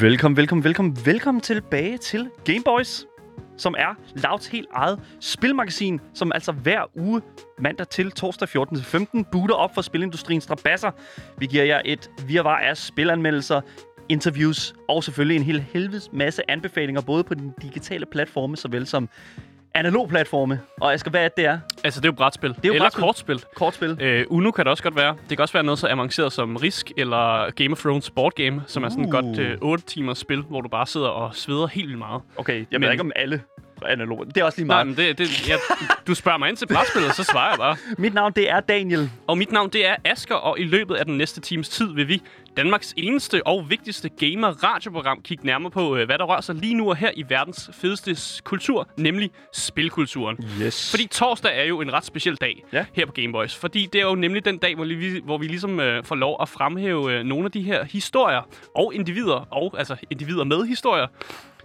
Velkommen, velkommen, velkommen, velkommen tilbage til Gameboys, som er Louds helt eget spilmagasin, som altså hver uge mandag til torsdag 14 til 15 booter op for spilindustriens strabasser. Vi giver jer et virvar af spilanmeldelser, interviews og selvfølgelig en hel helvedes masse anbefalinger, både på den digitale platforme, såvel som analog platforme. Og Asger, hvad er det, det er? Altså, det er jo brætspil. jo eller brætspil. kortspil. Kortspil. Øh, Uno kan det også godt være. Det kan også være noget så avanceret som Risk eller Game of Thrones Board Game, som er sådan et Uh. godt øh, 8 timers spil, hvor du bare sidder og sveder helt vildt meget. Okay, jeg ved Men- ikke om alle analog. Det er også lige Nej, meget. men det, det, jeg, du spørger mig ind til brætspillet, så svarer jeg bare. Mit navn, det er Daniel. Og mit navn, det er Asker, og i løbet af den næste times tid vil vi, Danmarks eneste og vigtigste gamer-radioprogram, kigge nærmere på, øh, hvad der rører sig lige nu og her i verdens fedeste kultur, nemlig spilkulturen. Yes. Fordi torsdag er jo en ret speciel dag Ja. her på Gameboys. Fordi det er jo nemlig den dag, hvor vi, hvor vi ligesom øh, får lov at fremhæve øh, nogle af de her historier og individer, og altså individer med historier,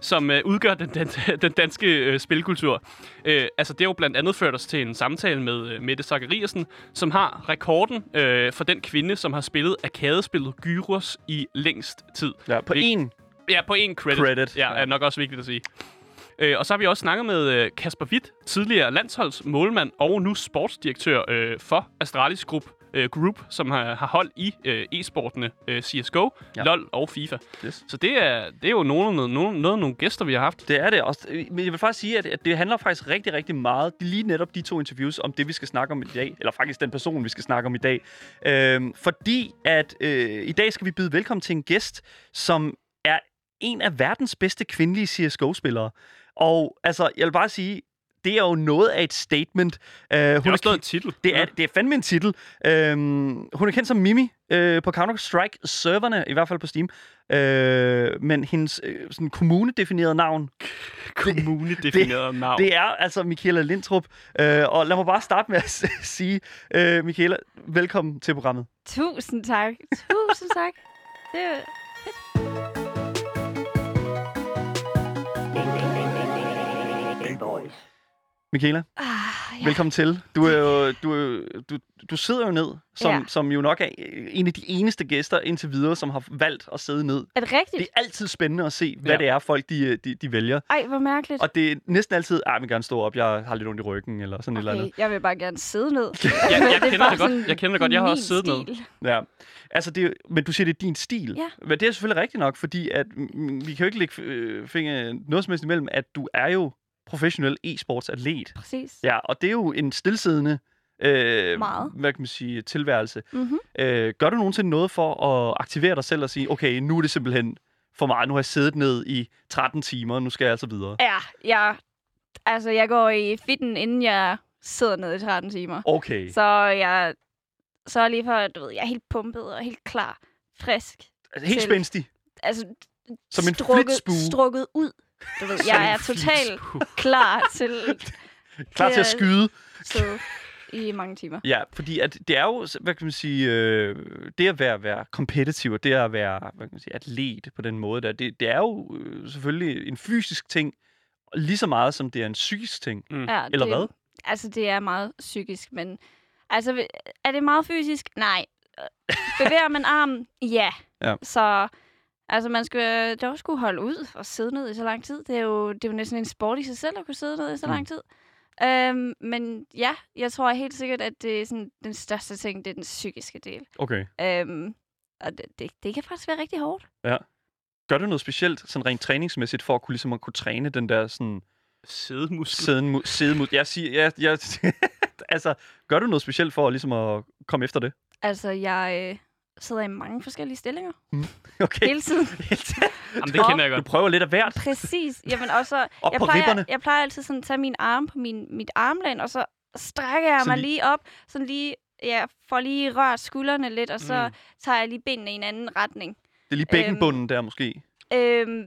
som øh, udgør den, den, den danske øh, spilkultur. Øh, altså det har jo blandt andet ført os til en samtale med øh, Mette Zachariasen, som har rekorden øh, for den kvinde, som har spillet arkadespillet Gyros i længst tid. ja, på en Ja, på en credit. Credit, Ja, ja. er nok også vigtigt at sige. Øh, og så har vi også snakket med øh, Kasper Witt, tidligere landsholdsmålmand og nu sportsdirektør øh, for Astralis Group, øh, Group, som har, har hold i øh, e-sportene øh, CSGO, Ja. LoL og FIFA. Yes. Så det er, det er jo nogle, nogle, nogle, noget, nogle gæster, vi har haft. Det er det også. Men jeg vil faktisk sige, at, at det handler faktisk rigtig, rigtig meget, lige netop de to interviews, om det, vi skal snakke om i dag. Eller faktisk den person, vi skal snakke om i dag. Øhm, fordi at øh, i dag skal vi byde velkommen til en gæst, som er en af verdens bedste kvindelige CSGO-spillere. Og altså, jeg vil bare sige, det er jo noget af et statement. Uh, Det er også noget af en titel. Det er, det er fandme en titel. Øhm, hun er kendt som Mimi øh, på Counter-Strike-serverne, i hvert fald på Steam. Øh, men hendes øh, sådan kommunedefinerede navn, kommunedefineret navn. det er altså Michaela Lindtrup. Øh, og lad mig bare starte med at s- sige, øh, Michaela, velkommen til programmet. Tusind tak. Tusind tak. Det er Michaela, ah, ja. velkommen til. Du, er jo, du, er du, du sidder jo ned, som, Ja. som jo nok er en af de eneste gæster indtil videre, som har valgt at sidde ned. Er det rigtigt? Det er altid spændende at se, hvad Ja. det er, folk de, de, de vælger. Ej, hvor mærkeligt. Og det er næsten altid, at jeg vil gerne stå op, jeg har lidt ondt i ryggen, eller sådan et eller andet. Okay, jeg vil bare gerne sidde ned. jeg, jeg, Det er kender det godt. Jeg kender det godt. Jeg har også siddet ned. stil. Ja. Altså, det, men du siger, det er din stil. Ja. Men det er selvfølgelig rigtigt nok, fordi at, vi kan jo ikke lægge øh, fingre noget som helst imellem, at du er jo professionel e-sportsatlet. Præcis. Ja, og det er jo en stillesiddende øh, Meget. hvad kan man sige, tilværelse. Mm-hmm. Øh, gør du nogensinde noget for at aktivere dig selv og sige, okay, nu er det simpelthen for meget, nu har jeg siddet ned i 13 timer, nu skal jeg altså videre. Ja, jeg, altså, jeg går i fitten, inden jeg sidder nede i 13 timer. Okay. Så jeg så lige for, du ved, jeg er helt pumpet og helt klar, frisk. Altså, helt til- spændstig. Altså, Som en strukket, strukket ud. Du ved, jeg er totalt klar til Klar til at skyde. sidde i mange timer. Ja, fordi at det er jo, hvad kan man sige, øh, det at være, være competitive, og det at være hvad kan man sige, atlet på den måde der, det, det er jo øh, selvfølgelig en fysisk ting, lige så meget som det er en psykisk ting. Mm. Ja, Eller det, hvad? Altså, det er meget psykisk, men... Altså, er det meget fysisk? Nej. Øh, Bevæger man armen? Ja. Ja. Så... Altså, man skal dog skulle holde ud og sidde ned i så lang tid. Det er jo, det er jo næsten en sport i sig selv at kunne sidde ned i så Mm. lang tid. Øhm, men ja, jeg tror helt sikkert, at det er sådan, den største ting, det er den psykiske del. Okay. Øhm, og det, det, det kan faktisk være rigtig hårdt. Gør du noget specielt, sådan rent træningsmæssigt, for at kunne, ligesom at kunne træne den der sådan Sædemuskel. siden, sidemod? Jeg siger, jeg, jeg, altså, gør du noget specielt for ligesom at komme efter det? Altså, jeg øh, sidder i mange forskellige stillinger Okay. hele tiden. Jamen, det kender jeg Du godt. prøver lidt af hvert. Præcis. Jamen også, Op jeg på plejer, ribberne. jeg plejer altid sådan at tage min arm på min, mit armlæn, og så strækker jeg Sådan mig lige- lige op, sådan lige, jeg får lige rørt skuldrene lidt, og så Mm. mm. tager jeg lige benene i en anden retning. Det er lige bækkenbunden der måske. Øhm,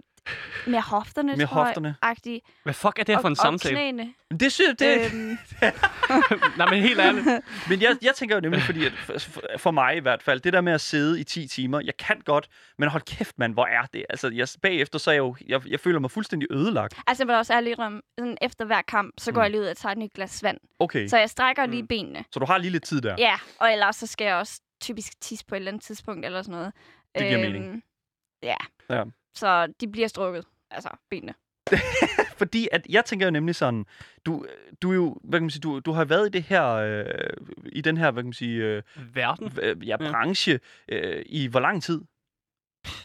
med hofterne, Med tror hofterne. jeg, agtigt. Hvad fuck er det her og, for en og samtale? knæene. Men det synes jeg, det, Øhm, Nej, men helt ærligt. Men jeg, jeg tænker jo nemlig, fordi at for, mig i hvert fald, det der med at sidde i 10 timer, jeg kan godt, men hold kæft, mand, hvor er det? Altså, jeg, bagefter så er jeg jo, jeg, jeg føler mig fuldstændig ødelagt. altså, jeg vil også ærlig om, sådan efter hver kamp, så går Mm. jeg lige ud og tager et nyt glas vand. Okay, så, jeg strækker Mm. lige benene. så du har lige lidt tid der. Ja, og ellers så skal jeg også typisk tisse på et eller andet tidspunkt, eller sådan noget. Det giver mening. Ja. Ja. Så de bliver strukket. Altså, benene. Fordi at jeg tænker jo nemlig sådan, du, du er jo, hvad kan man sige, du, du har været i det her, øh, i den her, hvad kan man sige, øh, Verden. øh, ja, Ja. branche øh, i hvor lang tid?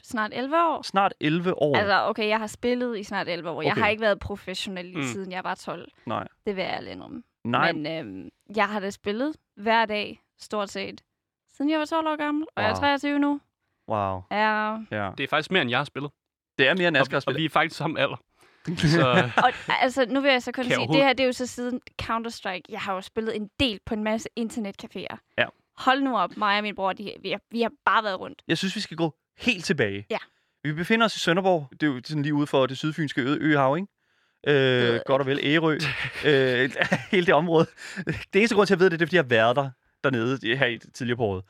Snart 11 år. Snart 11 år. Altså, okay, jeg har spillet i snart 11 år. Okay. Jeg har ikke været professionel, Mm. mm. siden jeg var 12. Nej. Det vil jeg ærligt indrømme. Nej, Men øhm, jeg har da spillet hver dag, stort set, siden jeg var 12 år gammel. Og jeg er Wow. 23 nu. wow. Ja. Ja. Det er faktisk mere, end jeg har spillet. Det er mere end Asger Og, og vi er faktisk samme alder. Så Og altså, nu vil jeg så kun sige, det her det er jo så siden Counter-Strike. Jeg har jo spillet en del på en masse internetcaféer. Ja. Hold nu op, mig og min bror, de, vi, har, vi har bare været rundt. Jeg synes, vi skal gå helt tilbage. Ja. Vi befinder os i Sønderborg. Det er jo sådan lige ude for det sydfynske ø- øhav, ikke? Øh, godt og vel Ærø. øh, hele det område. Det eneste grund til, at jeg ved det, det er, fordi jeg har været der dernede her i tidligere på året.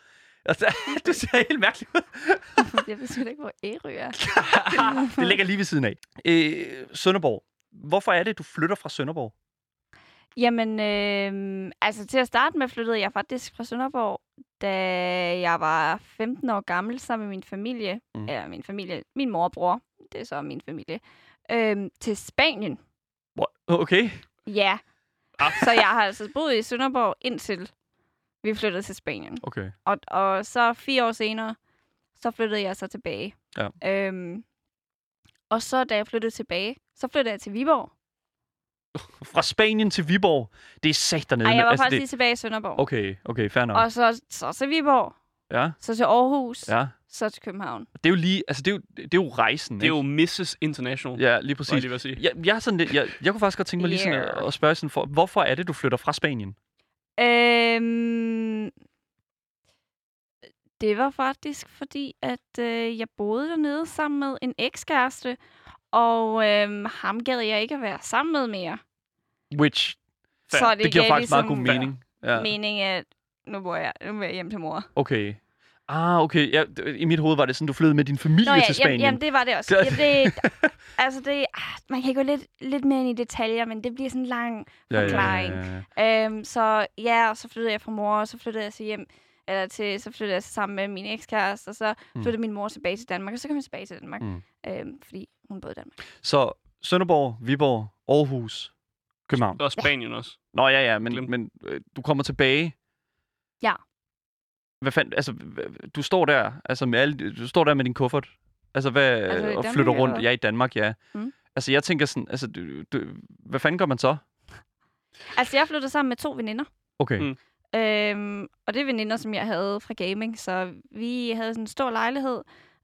Altså, du ser helt mærkeligt ud. jeg ved da ikke, hvor Ærø er. Det ligger lige ved siden af. Øh, Sønderborg. Hvorfor er det, du flytter fra Sønderborg? Jamen, øh, altså til at starte med flyttede jeg faktisk fra Sønderborg, da jeg var 15 år gammel sammen med min familie. Mm. Eller min familie, min mor og bror, det er så min familie. Øh, til Spanien. Okay. Ja. Ah. Så jeg har altså boet i Sønderborg indtil vi flyttede til Spanien. Okay. Og, og så fire år senere, så flyttede jeg så tilbage. Ja. Øhm, og så da jeg flyttede tilbage, så flyttede jeg til Viborg. Fra Spanien til Viborg. Det er sat dernede. Nej, jeg var altså, faktisk det... lige tilbage i Sønderborg. Okay, okay, fair nok. Og så, så til Viborg, Ja, så til Aarhus, ja. så til København. Det er jo lige, altså det er jo, det er jo rejsen, det er ikke? jo Mrs. International. Ja, lige Var jeg præcis. lige sige. Jeg, jeg, er sådan lidt, jeg, jeg kunne faktisk godt tænke mig lige sådan at, Yeah. at spørge sådan for, hvorfor er det, du flytter fra Spanien? Øhm, det var faktisk fordi, at øh, jeg boede dernede sammen med en ekskæreste, og øhm, ham gad jeg ikke at være sammen med mere. Which. Så det, det giver faktisk meget god ligesom mening. Ja, mening, at nu bor jeg, nu vil jeg hjem til mor. okay. Ah, okay. Ja, I mit hoved var det sådan, du flyttede med din familie Nå ja, til Spanien. jamen, jamen, det var det også. Det- Jamen, det, altså det, ah, man kan gå lidt, lidt mere ind i detaljer, men det bliver sådan en lang forklaring. Ja, ja, ja. Øhm, så ja, og så flyttede jeg fra mor, og så flyttede jeg så hjem, eller til, så flyttede jeg så sammen med min ekskæreste, og så Mm. flyttede min mor tilbage til Danmark, og så kom jeg tilbage til Danmark, Mm. øhm, fordi hun boede i Danmark. Så Sønderborg, Viborg, Aarhus, København. Og Spanien også. Nå ja, ja, men, Glem. men øh, du kommer tilbage. Ja. Hvad fanden, altså, du står der, altså med alle, du står der med din kuffert, altså hvad, Altså og Danmark, flytter rundt, eller hvad? ja, i Danmark, ja. Mm. Altså, jeg tænker sådan, altså, du, du, hvad fanden gør man så? Altså, jeg flyttede sammen med to veninder, Okay. Mm. øhm, og det er veninder, som jeg havde fra gaming, så vi havde sådan en stor lejlighed,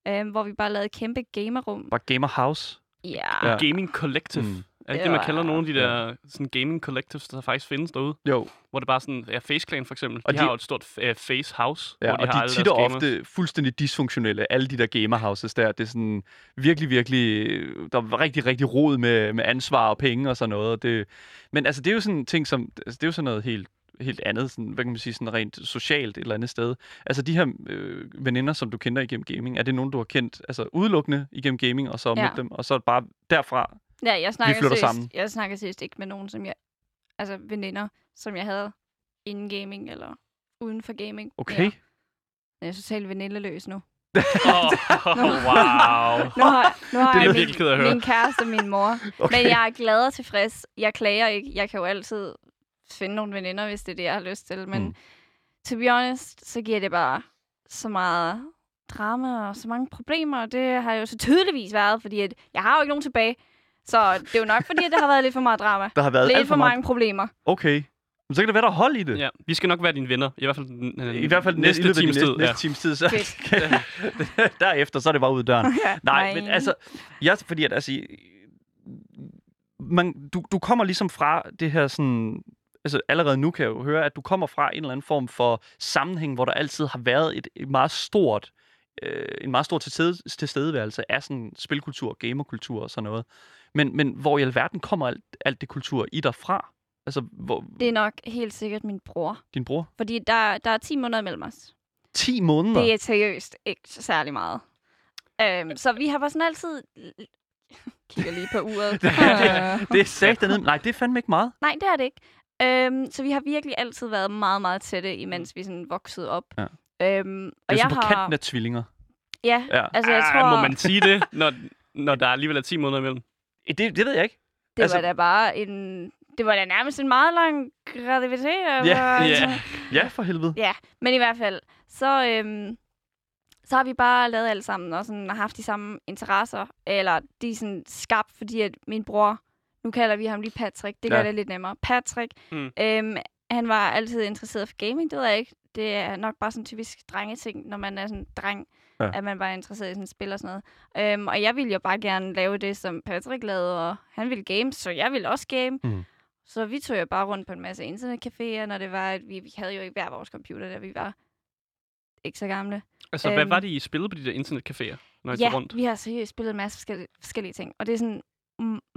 øhm, hvor vi bare lavede et kæmpe gamerrum. Bare Gamer House. Ja, Ja. Ja. Gaming Collective. Mm. Er det Det ikke det, man var- kalder nogle af de der sådan gaming collectives, der faktisk findes derude? Jo, Hvor det bare sådan, ja, Face Clan for eksempel. Og de, de- har jo et stort uh, Face House, ja, hvor de og har de er alle tit og ofte fuldstændig dysfunktionelle, alle de der gamer houses der. Det er sådan virkelig, virkelig, der er rigtig, rigtig rod med, med ansvar og penge og sådan noget. Og det, men altså, det er jo sådan en ting, som, altså, det er jo sådan noget helt helt andet, sådan, hvad kan man sige, sådan rent socialt et eller andet sted. Altså de her øh, veninder, som du kender igennem gaming, er det nogen, du har kendt altså udelukkende igennem gaming, og så Ja. mødt dem, og så bare derfra ja jeg snakker flytter seriøst, sammen. Jeg snakker seriøst ikke med nogen, som jeg, altså veninder, som jeg havde inden gaming, eller uden for gaming. Okay. mere. Jeg er totalt venindaløs nu. Åh, wow. Nu har, nu har Det er jeg min, at høre. min kæreste og min mor. Okay. Men jeg er glad og tilfreds. Jeg klager ikke. Jeg kan jo altid finde nogle veninder, hvis det er det, jeg har lyst til. Men mm. to be honest, så giver det bare så meget drama og så mange problemer. Og det har jo så tydeligvis været, fordi at jeg har jo ikke nogen tilbage. Så det er jo nok, fordi at det har været lidt for meget drama. Der har været Lidt alt for mange problemer. Okay. Men så kan det være, der er hold i det. Ja, vi skal nok være dine venner. I hvert fald, den- I hvert fald næste næste, times næste, tid. næste Ja. times tid. Så Fedt. derefter, så er det bare ud af døren. Ja, Nej, men altså, jeg, fordi at, altså, man, du, du kommer ligesom fra det her sådan, altså allerede nu kan jeg jo høre, at du kommer fra en eller anden form for sammenhæng, hvor der altid har været et, et meget stort, øh, en meget stor tilstede, tilstedeværelse af sådan spilkultur, gamerkultur og sådan noget. Men, men hvor i alverden kommer alt, alt det kultur i dig fra? Altså, hvor, Det er nok helt sikkert min bror. din bror? Fordi der, der er 10 måneder mellem os. 10 måneder? Det er seriøst ikke så særlig meget. Øhm, så vi har bare sådan altid... Kigger lige på uret. det, er- det er sagt dernede. Nej, det er fandme ikke meget. Nej, det er det ikke. Øhm, så vi har virkelig altid været meget, meget tætte, imens vi sådan voksede op. Ja. Øhm, Det og er jeg på har... kanten af tvillinger. Ja, Ja. altså jeg ah, tror... Må man sige det? Når, når der alligevel er 10 måneder imellem? Det, det ved jeg ikke. Det Altså- var da bare en... Det var da nærmest en meget lang graviditet. Altså. Ja, ja. Ja, for helvede. Ja, men i hvert fald, så, øhm, så har vi bare lavet alt sammen, og sådan, har haft de samme interesser. Eller de er sådan skabt, fordi at min bror, nu kalder vi ham lige Patrick, det gør Ja. det lidt nemmere. Patrick, Mm. øhm, han var altid interesseret for gaming, det ved jeg ikke. Det er nok bare sådan typisk drengeting, når man er sådan en dreng, Ja. at man bare er interesseret i sådan spil og sådan noget. Øhm, og jeg ville jo bare gerne lave det, som Patrick lavede, og han ville game, så jeg ville også game. Mhm. Så vi tog jo bare rundt på en masse internetcaféer, når det var, at vi, vi havde jo ikke hver vores computer, da vi var ikke så gamle. Altså, hvad Øhm. var det, I spillede på de der internetcaféer, når I ja, tog rundt? vi har seriøst spillet en masse forskellige, forskellige ting. Og det er sådan,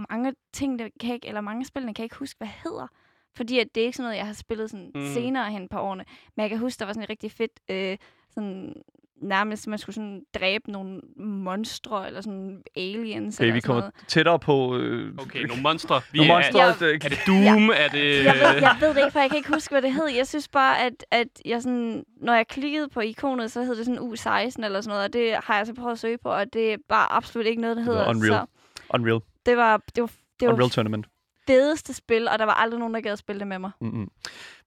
mange ting, der kan ikke, eller mange spillene kan jeg ikke huske, hvad hedder. Fordi at det er ikke sådan noget, jeg har spillet sådan Mm. mm. senere hen på årene. Men jeg kan huske, der var sådan et rigtig fedt, øh, sådan nærmest, man skulle sådan dræbe nogle monstre, eller sådan aliens, Okay, eller vi kommer noget. tættere på... Øh, Okay, nogle monstre. Vi nogle er, monstre. Ja. Ja. er det Doom? Er det... Jeg ved, jeg ved det ikke, for jeg kan ikke huske, hvad det hed. Jeg synes bare, at, at jeg sådan, når jeg klikkede på ikonet, så hed det sådan U16 eller sådan noget, og det har jeg så prøvet at søge på, og det er bare absolut ikke noget, der Det var hedder. Unreal. Så Unreal. det var det, var, det var Unreal Tournament. Fedeste spil, og der var aldrig nogen, der gad at spille det med mig. Mm-hmm.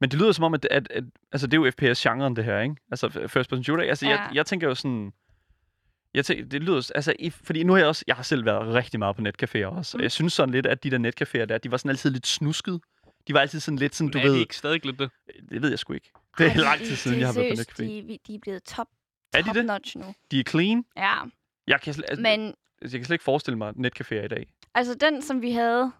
Men det lyder som om, at, at, at altså, det er jo FPS-genren, det her, ikke? Altså, first person shooter. Altså, ja. jeg, jeg tænker jo sådan... Jeg tænker, det lyder... Altså, i, fordi nu har jeg også... Jeg har selv været rigtig meget på netcaféer også. Mm. Mm. Jeg synes sådan lidt, at de der netcaféer der, de var sådan altid lidt snuskede. De var altid sådan lidt sådan, du er ved... ikke stadig lidt det? Det ved jeg sgu ikke. Det er Ej, lang tid siden, de, jeg har været på netcafé. De, de er blevet top, Er de top det? notch nu. De er clean. Ja, Jeg kan, altså, men jeg kan slet ikke forestille mig netcaféer i dag. altså den, som vi havde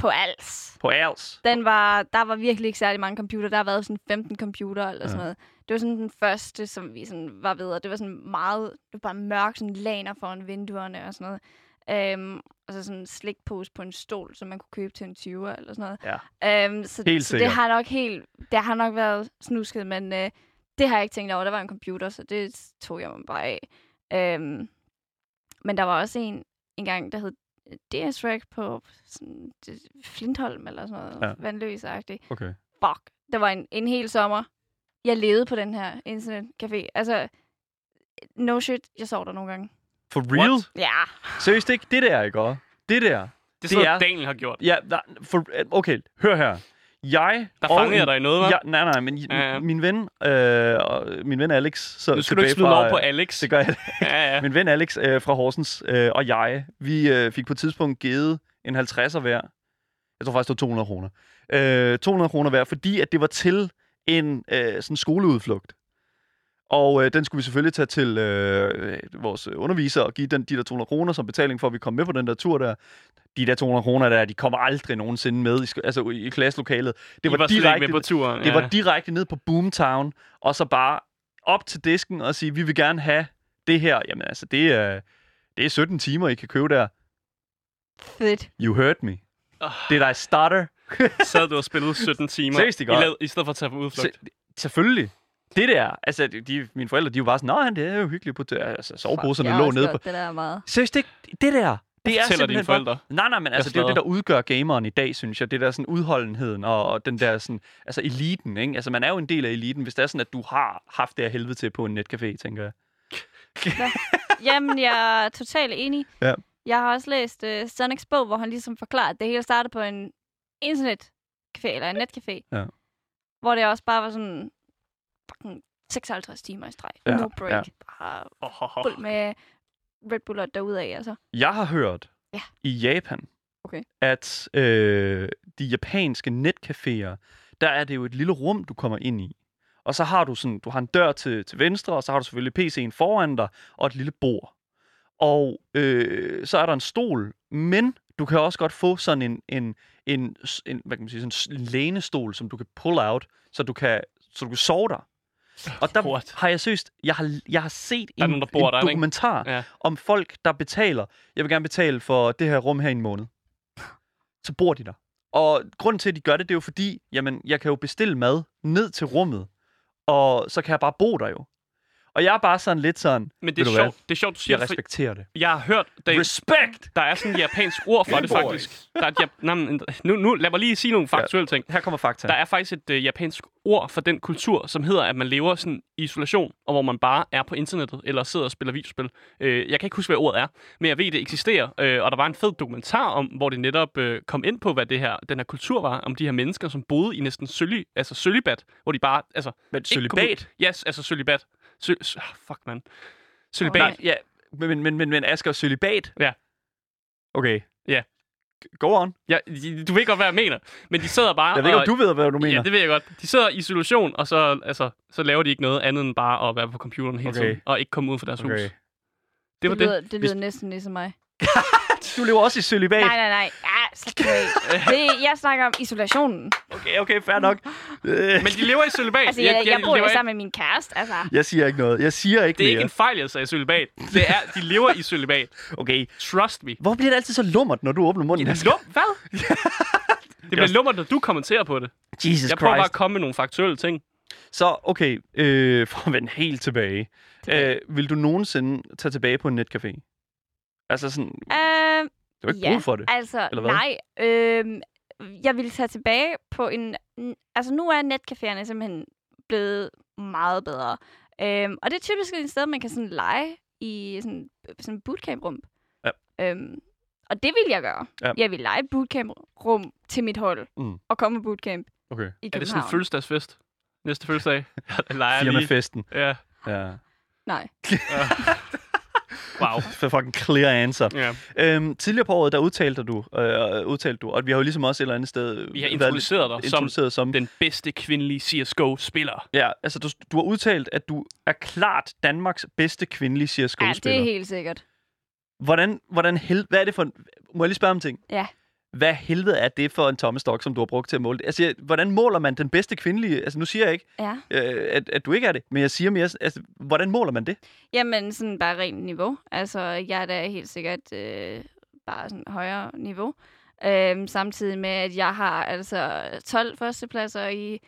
på Als, På Als. den var, der var virkelig ikke særlig mange computer. Der har været sådan 15 computer eller sådan Ja. noget. Det var sådan den første, som vi sådan var ved, og det var sådan meget, det var bare mørkt, sådan laner foran vinduerne og sådan noget. Øhm, og så sådan en slikpose på en stol, som man kunne købe til en 20'er eller sådan noget. Ja. Øhm, så, Helt så det har nok helt, det har nok været snusket, men øh, det har jeg ikke tænkt over. Der var en computer, så det tog jeg mig bare af. Øhm, men der var også en, en gang, der hed DS Rec på sådan, det, Flintholm eller sådan noget. Ja. Vandløs-agtigt. Okay. Fuck. Der var en, en hel sommer. Jeg levede på den her internetcafé. Altså, no shit, jeg sov der nogle gange. For real? What? Ja. Seriøst ikke? Det der, ikke også? Det der. Det er Det sådan, er- noget, Daniel har gjort. Ja, der, for, okay, hør her. Jeg Der fangede jeg dig i noget, hva'? Ja, nej, nej, men Ja, ja. min ven, øh, min ven Alex, så Nu skal du ikke fra, lov på Alex. Det gør jeg. Ja, ja. Min ven Alex øh, fra Horsens øh, og jeg, vi øh, fik på et tidspunkt givet en 50'er hver. Jeg tror faktisk, det var 200 kroner. Øh, 200 kroner hver, fordi at det var til en øh, sådan skoleudflugt. Og øh, den skulle vi selvfølgelig tage til øh, vores underviser og give den, de der 200 kroner som betaling for, at vi kom med på den der tur der. De der 200 kroner der, de kommer aldrig nogensinde med i, altså, i, i klasselokalet. Det Det var, var, direkte, med på turen. det ja. var direkte ned på Boomtown, og så bare op til disken og sige, vi vil gerne have det her. Jamen altså, det er, det er 17 timer, I kan købe der. Fedt. You heard me. Ah. Det er dig starter. sad du og spillede 17 timer, Seriøst, i, lav- i stedet for at tage på udflugt. Se, selvfølgelig. Det der, altså de- mine forældre, de var bare sådan, nej, det er jo hyggeligt på det. Altså, soveposerne lå nede på. det der meget. Seriøst, det, det der, det er Fortæller dine simpelthen forældre. Bare, nej, nej, men altså, det er jo det, der udgør gameren i dag, synes jeg. Det der sådan udholdenheden og, og den der sådan, altså eliten, ikke? Altså, man er jo en del af eliten, hvis det er sådan, at du har haft det her helvede til på en netcafé, tænker jeg. Jamen, jeg er totalt enig. Ja. Jeg har også læst uh, Sonics bog, hvor han ligesom forklarer, at det hele startede på en internetcafé, eller en netcafé. Ja. Hvor det også bare var sådan fucking 56 timer i streg. Ja, no break. ja. Bare fuld med Red Bull og derudaf, altså. Jeg har hørt Ja. i Japan, Okay. at øh, de japanske netcaféer, der er det jo et lille rum, du kommer ind i. Og så har du sådan, du har en dør til, til venstre, og så har du selvfølgelig PC'en foran dig, og et lille bord. Og øh, så er der en stol, men du kan også godt få sådan en, en, en, en hvad kan man sige, sådan en lænestol, som du kan pull out, så du kan, så du kan sove der. Og der What? har jeg søst, jeg har, jeg har set en, nogen, der bor en der, ikke? dokumentar Ja. om folk, der betaler. Jeg vil gerne betale for det her rum her i en måned. Så bor de der. Og grunden til, at de gør det, det er jo fordi, jamen, jeg kan jo bestille mad ned til rummet, og så kan jeg bare bo der jo. Og jeg er bare sådan lidt sådan, Men det er sjovt, det er sjovt, du siger, jeg respekterer det. jeg har hørt, der, Respect! der er sådan et japansk ord for det faktisk. Der er et, men, nu, nu, lad mig lige sige nogle faktuelle ting. Her kommer fakta. Der er faktisk et øh, japansk ord for den kultur, som hedder, at man lever sådan i isolation, og hvor man bare er på internettet, eller sidder og spiller videospil. Øh, jeg kan ikke huske, hvad ordet er, men jeg ved, det eksisterer. Øh, og der var en fed dokumentar om, hvor det netop øh, kom ind på, hvad det her, den her kultur var, om de her mennesker, som boede i næsten søli, altså sølibat, hvor de bare, altså... Men sølibat? Yes, altså sølibat. Sø, sø, ah, fuck, man. Sølibat. Nej, ja, men, men, men, men Asger, sølibat? Ja. Okay. Ja. Go on. Ja, du ved godt, hvad jeg mener. Men de sidder bare... Jeg ved ikke, og, om du ved, hvad du mener. Ja, det ved jeg godt. De sidder i isolation, og så, altså, så laver de ikke noget andet end bare at være på computeren hele Okay. tiden, og ikke komme ud fra deres Okay. hus. Det var det, det. lyder, det Hvis- lyder næsten ligesom mig. Du lever også i sølibat. Nej, nej, nej. Ja, så kan det, Jeg snakker om isolationen. Okay, okay, fair nok. Men de lever i cølibat. Altså, jeg, jeg bor lever jo ikke- sammen med min kæreste. Altså, jeg siger ikke noget. Jeg siger ikke Det er mere. ikke en fejl, jeg sagde sølibat. Det er, de lever i sølibat. Okay. Trust me. Hvor bliver det altid så lummert, når du åbner munden? Lum, hvad? det bliver lummer, når du kommenterer på det. Jesus Jeg prøver bare Christ. at komme med nogle faktuelle ting. Så, okay, øh, for at vende helt tilbage. Tilbage. Øh, vil du nogensinde tage tilbage på en netcafé? Altså sådan, du øh, har ikke ja, brug for det. altså, Eller hvad? nej. Øh, jeg vil tage tilbage på en... Altså, nu er netcaféerne simpelthen blevet meget bedre. Øhm, og det er typisk et sted, man kan sådan lege i sådan, sådan et bootcamp-rum. Ja. Øhm, og det vil jeg gøre. Ja. Jeg vil lege et bootcamp-rum til mit hold. Mm. Og komme på bootcamp Okay. i Er det København. sådan en fødselsdagsfest? Næste fødselsdag? Firmafesten. Ja. Ja. Nej. Wow. For fucking clear answer. Ja. Øhm, tidligere på året, der udtalte du, øh, udtalte du, og vi har jo ligesom også et eller andet sted... Vi har introduceret dig lidt- som introduceret som... den bedste kvindelige CSGO-spiller. Ja, altså du, du har udtalt, at du er klart Danmarks bedste kvindelige Ja, det CSGO-spiller. er helt sikkert. Hvordan, hvordan hel... Hvad er det for en... Må jeg lige spørge om ting? Ja. Hvad helvede er det for en tommestok, som du har brugt til at måle det? Altså, hvordan måler man den bedste kvindelige... Altså, nu siger jeg ikke, Ja. øh, at, at du ikke er det, men jeg siger mere... Altså, hvordan måler man det? Jamen, sådan bare rent niveau. Altså, jeg er da helt sikkert øh, bare sådan højere niveau. Øhm, samtidig med, at jeg har altså 12 førstepladser i,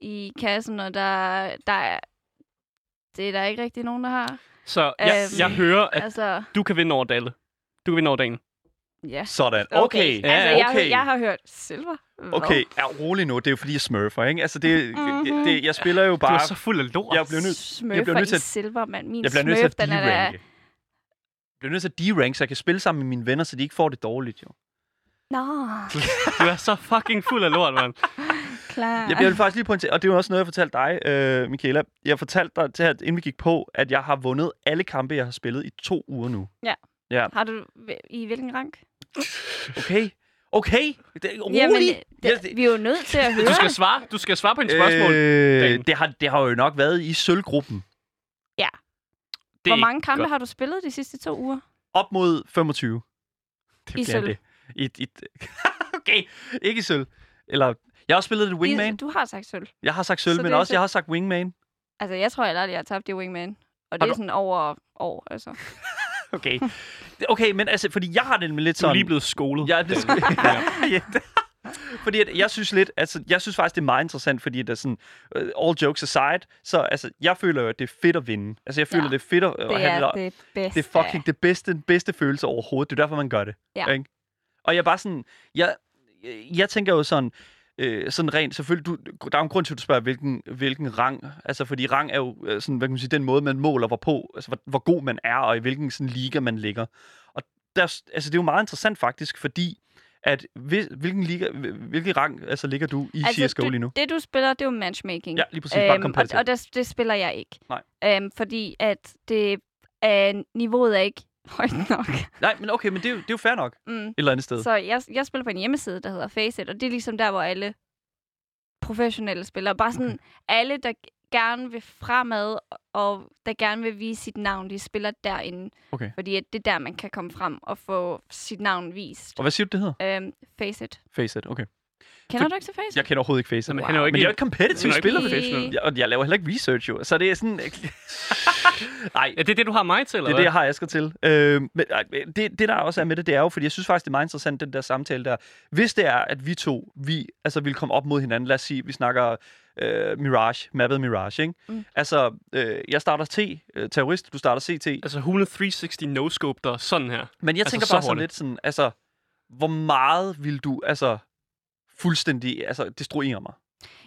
i kassen, og der, der er, det er der ikke rigtig nogen, der har. Så jeg, Øhm, jeg hører, at Altså, du kan vinde over Dalle. Du kan vinde over dagen. Ja. Sådan. Okay. Ja, altså, jeg, okay. jeg har hørt silver. Hvad? Okay, ja, rolig nu. Det er jo fordi, jeg smurfer, ikke? Altså, det, Mhm. det, jeg spiller jo Du bare... er så fuld af lort. Jeg bliver nødt- Smurfer jeg bliver nødt til i at- silver, mand. Min Jeg bliver nødt til at den er de-ranke. Jeg bliver nødt til at de-rank, så jeg kan spille sammen med mine venner, så de ikke får det dårligt, jo. Nå, Du er så fucking fuld af lort, mand. klar. Jeg bliver faktisk lige pointere, og det er jo også noget, jeg fortalte dig, øh, Michaela. Jeg fortalte dig til, at inden vi gik på, at jeg har vundet alle kampe, jeg har spillet i to uger nu. Har du... I hvilken rank? Okay? Okay? Det, rolig. Jamen, Ja, det, det- vi er jo nødt til at høre. Du skal svare, du skal svare på en spørgsmål. Øh, det, har, det har jo nok været i sølvgruppen. det Hvor er mange kampe godt. har du spillet de sidste to uger? Op mod 25. Det I sølv. det. I, i, okay, ikke i sølv. Eller, jeg har også spillet det Wingman. I, du har sagt sølv. Jeg har sagt sølv, Så men er også så- jeg har sagt Wingman. Altså, jeg tror aldrig, jeg har tabt i Wingman. Og det er sådan over år, altså. Okay. Okay, men altså, fordi jeg har det lidt Du er sådan... lige blevet skolet. Ja, det skal... ja. det- Fordi at jeg synes lidt, altså, jeg synes faktisk, det er meget interessant, fordi det er sådan, uh, all jokes aside, så altså, jeg føler jo, at det er fedt at vinde. Altså, jeg føler, Ja. det er fedt at, Det at have er det, det bedste. det er fucking det bedste, den bedste følelse overhovedet. Det er derfor, man gør det. Ja. Ikke? Og jeg er bare sådan, jeg, jeg tænker jo sådan, øh, sådan rent, selvfølgelig, du, der er en grund til, at du spørger, hvilken, hvilken rang, altså fordi rang er jo øh, sådan, hvad kan man sige, den måde, man måler hvor på, altså hvor, hvor god man er, og i hvilken sådan liga man ligger. Og der, altså det er jo meget interessant faktisk, fordi at hvil, hvilken liga, hvilken rang altså ligger du i altså, CSGO lige nu? Det, du spiller, det er jo matchmaking. Ja, lige præcis, bare Øhm, og, competitive. og det, det spiller jeg ikke. Nej. Øhm, fordi at det er, niveauet er ikke højt nok. Nej, men okay, men det er, jo, det er jo fair nok Mm. et eller andet sted. Så jeg, jeg spiller på en hjemmeside, der hedder Faceit, og det er ligesom der, hvor alle professionelle spillere, bare sådan Okay. alle, der gerne vil fremad, og der gerne vil vise sit navn, de spiller derinde. Okay. Fordi at det er der, man kan komme frem og få sit navn vist. Og hvad siger du, det hedder? Øhm, Faceit. Faceit, okay. Kender du ikke til Faceit? Jeg kender overhovedet ikke Faceit. Wow. kender jo ikke Men jeg er ikke competitive er spiller. Jeg, og jeg laver heller ikke research, jo. Så det er sådan... Nej, Er det det, du har mig til, eller det er det, jeg har Asger til. Øh, men det, det, der også er med det, det er jo, fordi jeg synes faktisk, det er meget interessant, den der samtale der. Hvis det er, at vi to, vi altså vil komme op mod hinanden, lad os sige, vi snakker øh, Mirage, mappet Mirage, ikke? Mm. Altså, øh, jeg starter T, øh, terrorist, du starter CT. Altså 160 no-scope der, sådan her. Men jeg altså, tænker så bare sådan hurtigt. lidt sådan, altså, hvor meget vil du, altså, fuldstændig, altså, destruere mig?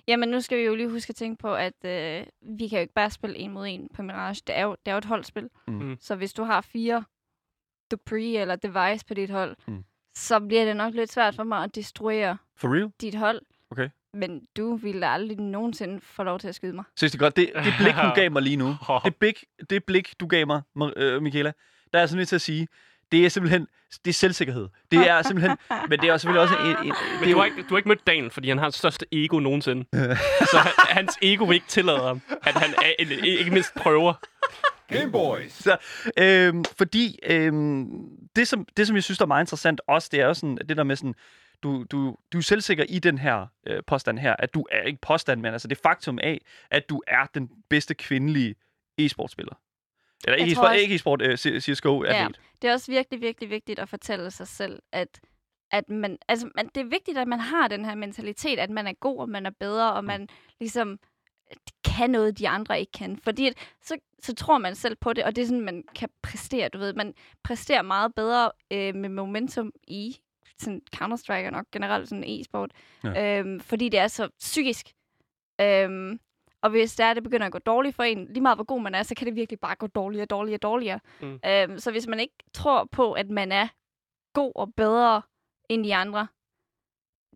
Jamen, nu skal vi jo lige huske at tænke på, at øh, vi kan jo ikke bare spille en mod en på Mirage. Det er jo, det er jo et holdspil. Mm. Så hvis du har fire Dupree eller Device på dit hold, Mm. så bliver det nok lidt svært for mig at destruere For real? dit hold. Okay. Men du ville aldrig nogensinde få lov til at skyde mig. Synes det godt? Det, det blik, hun gav mig lige nu, det blik, det blik du gav mig, øh, Michaela, der er jeg sådan nødt til at sige, det er simpelthen, det er selvsikkerhed. Det er simpelthen, men det er selvfølgelig også en, en Men det er du har, ikke, du har ikke mødt Daniel, fordi han har det største ego nogensinde. så han, hans ego vil ikke tillade ham, at han er, ikke mindst prøver. så, øhm, fordi øhm, det, som, det, som jeg synes, der er meget interessant også, det er jo sådan, det der med sådan, du, du, du er selvsikker i den her øh, påstand her, at du er ikke påstand, men altså det faktum af, at du er den bedste kvindelige e-sportspiller. Eller ikke e-sport, også- ikke e-sport, øh, CSGO atlet. Ja. Det er også virkelig, virkelig vigtigt at fortælle sig selv, at, at man, altså, man, det er vigtigt, at man har den her mentalitet, at man er god, og man er bedre, og man ligesom kan noget, de andre ikke kan. Fordi så, så tror man selv på det, og det er sådan, man kan præstere, du ved. Man præsterer meget bedre øh, med momentum i sådan Counter-Strike og nok generelt sådan e-sport. Ja. Øhm, fordi det er så psykisk. Øhm, og hvis det er, det begynder at gå dårligt for en, lige meget hvor god man er, så kan det virkelig bare gå dårligere og dårligere og dårligere. Mm. Øhm, så hvis man ikke tror på, at man er god og bedre end de andre,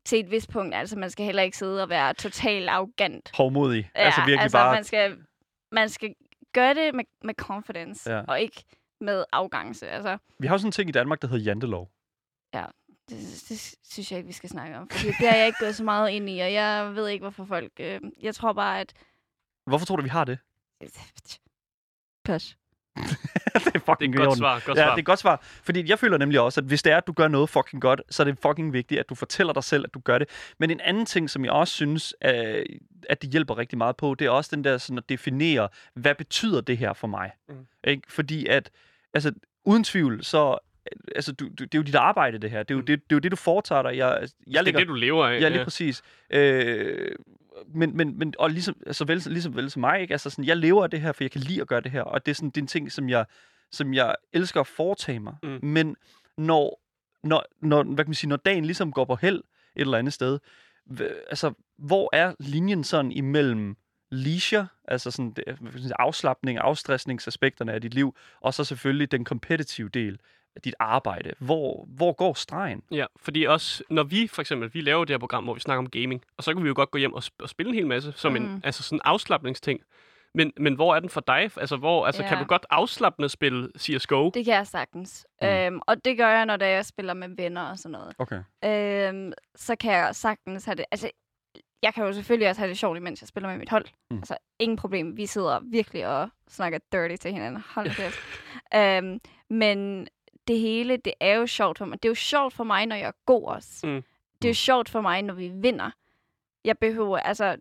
til et vist punkt, altså man skal heller ikke sidde og være totalt arrogant. Hovmodig. Ja, altså virkelig altså, bare... Man skal, man skal gøre det med, med confidence, Ja. ja. og ikke med afgangse. Altså, Vi har jo sådan en ting i Danmark, der hedder jantelov. det, det synes jeg ikke, vi skal snakke om. Fordi det har jeg ikke gået så meget ind i, og jeg ved ikke, hvorfor folk... Øh, jeg tror bare, at... Hvorfor tror du, vi har det? Pas. det er Det er fucking et i godt svar. Godt ja, svar. det er et godt svar. Fordi jeg føler nemlig også, at hvis det er, at du gør noget fucking godt, så er det fucking vigtigt, at du fortæller dig selv, at du gør det. Men en anden ting, som jeg også synes, øh, at det hjælper rigtig meget på, det er også den der sådan at definere, hvad betyder det her for mig? Mm. Ikke? Fordi at, altså, uden tvivl, så altså, du, du, det er jo dit arbejde, det her. Det er jo, Mm. det, det, er jo det, du foretager dig. Jeg, jeg det er ligger, det, du lever af. Ja, lige præcis. Øh, men, men, men og ligesom, altså, vel, ligesom vel som mig, ikke? Altså, sådan, jeg lever af det her, for jeg kan lide at gøre det her, og det er, sådan, det er en ting, som jeg, som jeg elsker at foretage mig. Mm. Men når, når, når, hvad kan man sige, når dagen ligesom går på held et eller andet sted, altså, hvor er linjen sådan imellem leisure, altså sådan afslappning, afstressningsaspekterne af dit liv, og så selvfølgelig den competitive del dit arbejde. Hvor, hvor går stregen? Ja, fordi også, når vi for eksempel, vi laver det her program, hvor vi snakker om gaming, og så kan vi jo godt gå hjem og, sp- og spille en hel masse, som en, Mhm. altså sådan en afslappningsting. Men, men hvor er den for dig? Altså, hvor, altså kan Ja. du godt afslappende spille CSGO? Det kan jeg sagtens. Mm. Mm. Øhm, og det gør jeg, når jeg spiller med venner og sådan noget. Okay. Øhm, så kan jeg sagtens have det... Altså, jeg kan jo selvfølgelig også have det sjovt, imens jeg spiller med mit hold. Mm. Mm. Altså, ingen problem. Vi sidder virkelig og snakker dirty til hinanden. Hold kæft. øhm, men det hele, det er jo sjovt for mig. Det er jo sjovt for mig, når jeg er god også. Mm. Det er Mm. jo sjovt for mig, når vi vinder. Jeg behøver, altså...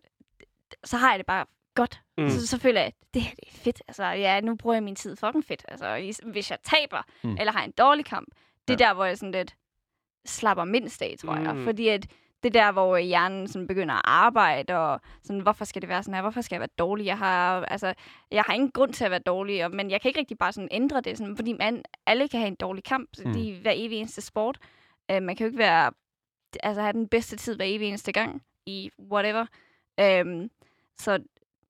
Så har jeg det bare godt. Mm. Mm. Så, så føler jeg, at det her det er fedt. Altså, ja, nu bruger jeg min tid fucking fedt. Altså, hvis jeg taber, Mm. mm. eller har en dårlig kamp, det er Ja. der, hvor jeg sådan lidt slapper mindst af, tror jeg. Mm. Fordi at det er der, hvor hjernen sådan begynder at arbejde, og sådan, hvorfor skal det være sådan her? Hvorfor skal jeg være dårlig? Jeg har, altså, jeg har ingen grund til at være dårlig, og, men jeg kan ikke rigtig bare sådan ændre det, sådan, fordi man, alle kan have en dårlig kamp. Mm. Er hver evig eneste sport. Uh, man kan jo ikke være, altså, have den bedste tid hver evig eneste gang i whatever. Um, så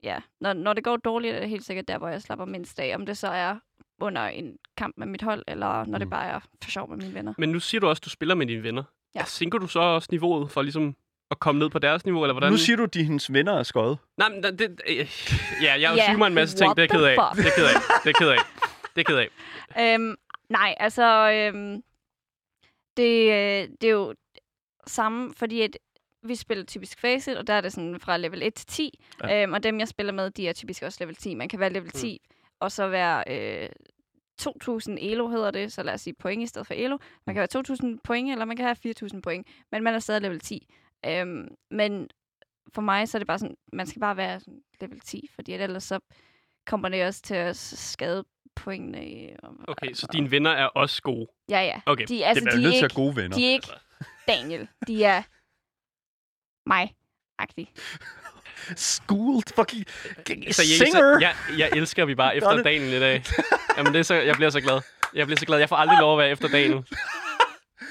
ja, når, når det går dårligt, er det helt sikkert der, hvor jeg slapper mindst af. Om det så er under en kamp med mit hold, eller når Mm. det bare er for sjov med mine venner. Men nu siger du også, at du spiller med dine venner. Ja. Sænker du så også niveauet for ligesom at komme ned på deres niveau, eller hvordan? Nu siger du, at dine venner er skøjet. Nej, men det, øh, ja, jeg yeah, mig en masse ting, det er ked af. Det er ked af. Det er ked af. Det er ked af. Øhm, nej, altså, øhm, det, øh, det er jo samme, fordi at vi spiller typisk Faceit, og der er det sådan fra level 1 til 10, Ja. ja. øhm, og dem, jeg spiller med, de er typisk også level 10. Man kan være level 10, mm. og så være øh, 2.000 elo, hedder det, så lad os sige point i stedet for elo. Man kan være 2.000 point, eller man kan have 4.000 point, men man er stadig level 10. Øhm, men for mig, så er det bare sådan, man skal bare være sådan level 10, fordi ellers så kommer det også til at skade pointene. i- og- Okay, så dine venner er også gode. Ja, ja. Okay, De, altså, det er de, nødt til at have gode venner. de er ikke Daniel. De er mig. Schooled fucking Seriøst, singer. jeg, jeg elsker, at vi bare efter dagen i dag. Jamen, det er så, jeg bliver så glad. Jeg bliver så glad. Jeg får aldrig lov at være efter dagen.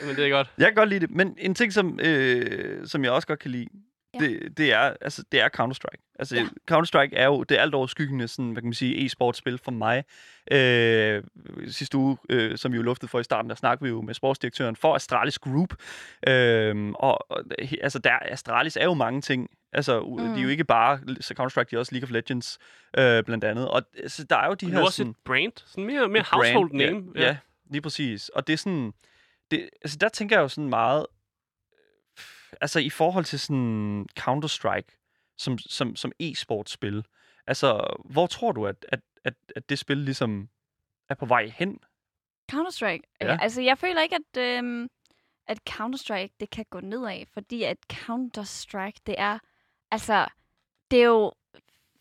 Men det er godt. Jeg kan godt lide det, men en ting, som, øh, som jeg også godt kan lide, Ja. det, det, er, altså, det er Counter-Strike. Altså, Ja. Counter-Strike er jo det alt overskyggende sådan, hvad kan man sige, e-sportspil for mig. Øh, sidste uge, øh, som vi jo luftede for i starten, der snakkede vi jo med sportsdirektøren for Astralis Group. Øh, og, og altså, der, Astralis er jo mange ting. Altså, mm. de er jo Mm. ikke bare så Counter-Strike, de er også League of Legends, øh, blandt andet. Og altså, der er jo de Du her... også sådan, et brand. Sådan mere, mere brand, household name. Ja, ja, lige præcis. Og det er sådan... Det, altså, der tænker jeg jo sådan meget... Altså, i forhold til sådan Counter-Strike som, som, som e-sportspil. Altså, hvor tror du, at, at, at, at det spil ligesom er på vej hen? Counter-Strike? Ja. Ja. Altså, jeg føler ikke, at, øhm, at Counter-Strike, det kan gå nedad, fordi at Counter-Strike, det er, altså, det er jo